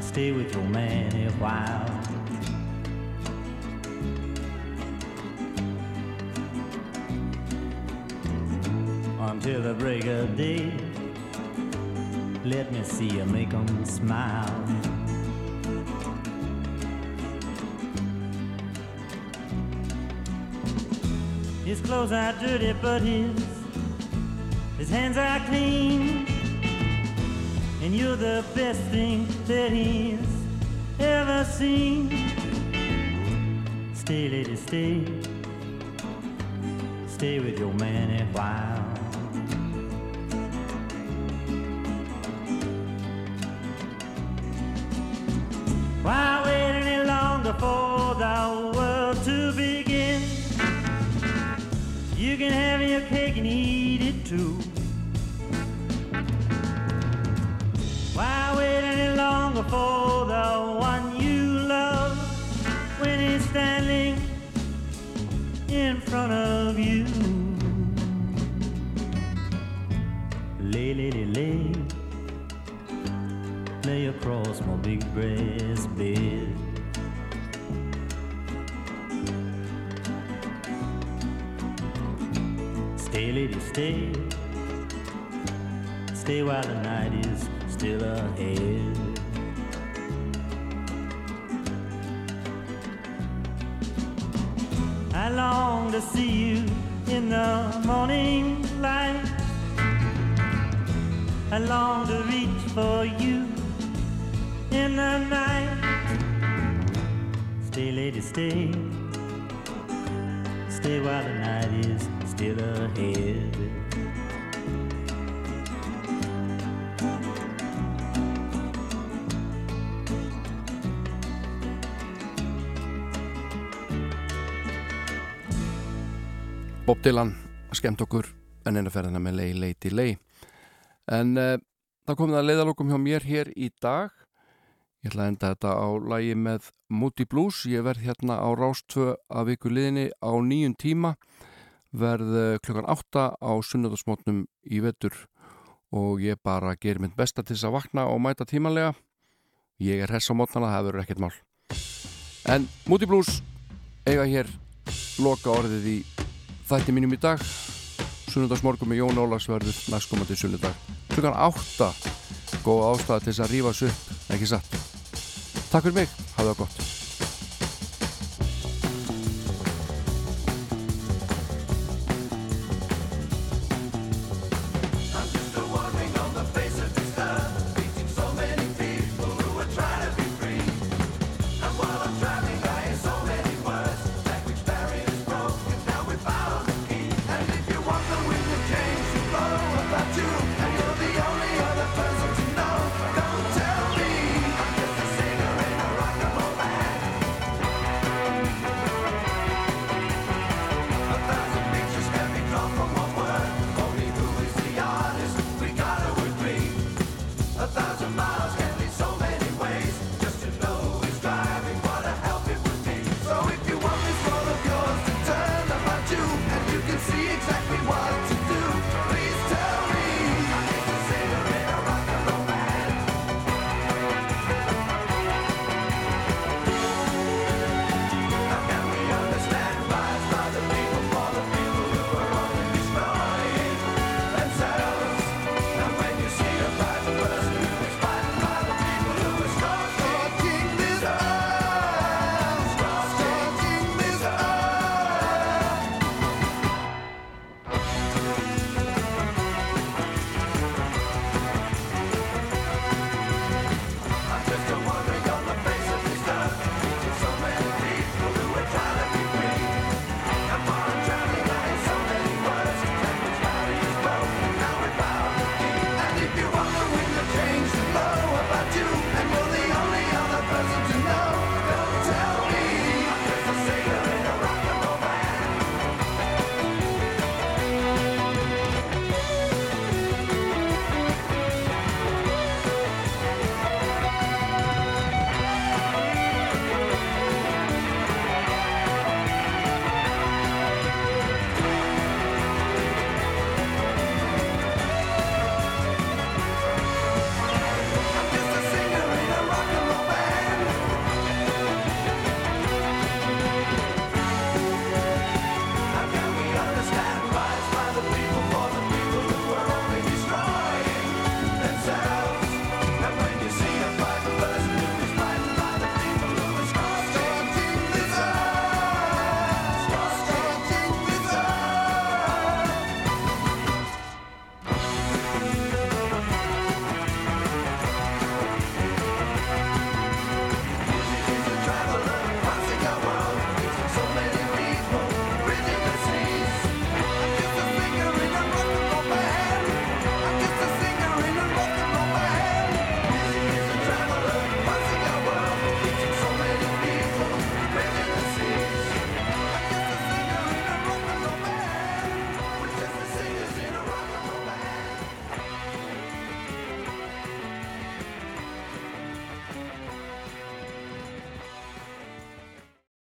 stay with your man a while. Until the break of day. Let me see you make 'em smile. His clothes are dirty, but his his hands are clean. And you're the best thing that he's ever seen. Stay, lady, stay. Stay with your man a while. For the world to begin? You can have your cake and eat it too. Why wait any longer for the one you love when he's standing in front of you? Lay, lay, lay, lay, lay across my big breast bed. Stay, lady, stay. Stay while the night is still ahead. I long to see you in the morning light. I long to reach for you in the night. Stay, lady, stay. Stay while the night is still ahead. Bob Dylan skemmt okkur en eina ferðina með Lay Lady Lay en uh, það komið að leiðalokum hjá mér hér í dag. Ég ætla að enda þetta á lagi með Moody Blues. Ég verð hérna á Rástvö af viku liðinni á nýjun tíma verð eh, klukkan 8 á sunnudasmótnum í vetur og ég bara gerir mitt besta til þess að vakna og mæta tímanlega. Ég er hess á mótnana, það verður ekkert mál. En Moody Blues eiga hér loka orðið í þætti mínum í dag. Sunnundagsmorgun með Jón Ólags verður næstkomandi sunnudag. Klukkan 8 góð ástæða til þess að rífa upp, ekki satt? Takk fyrir mig, hafa það gott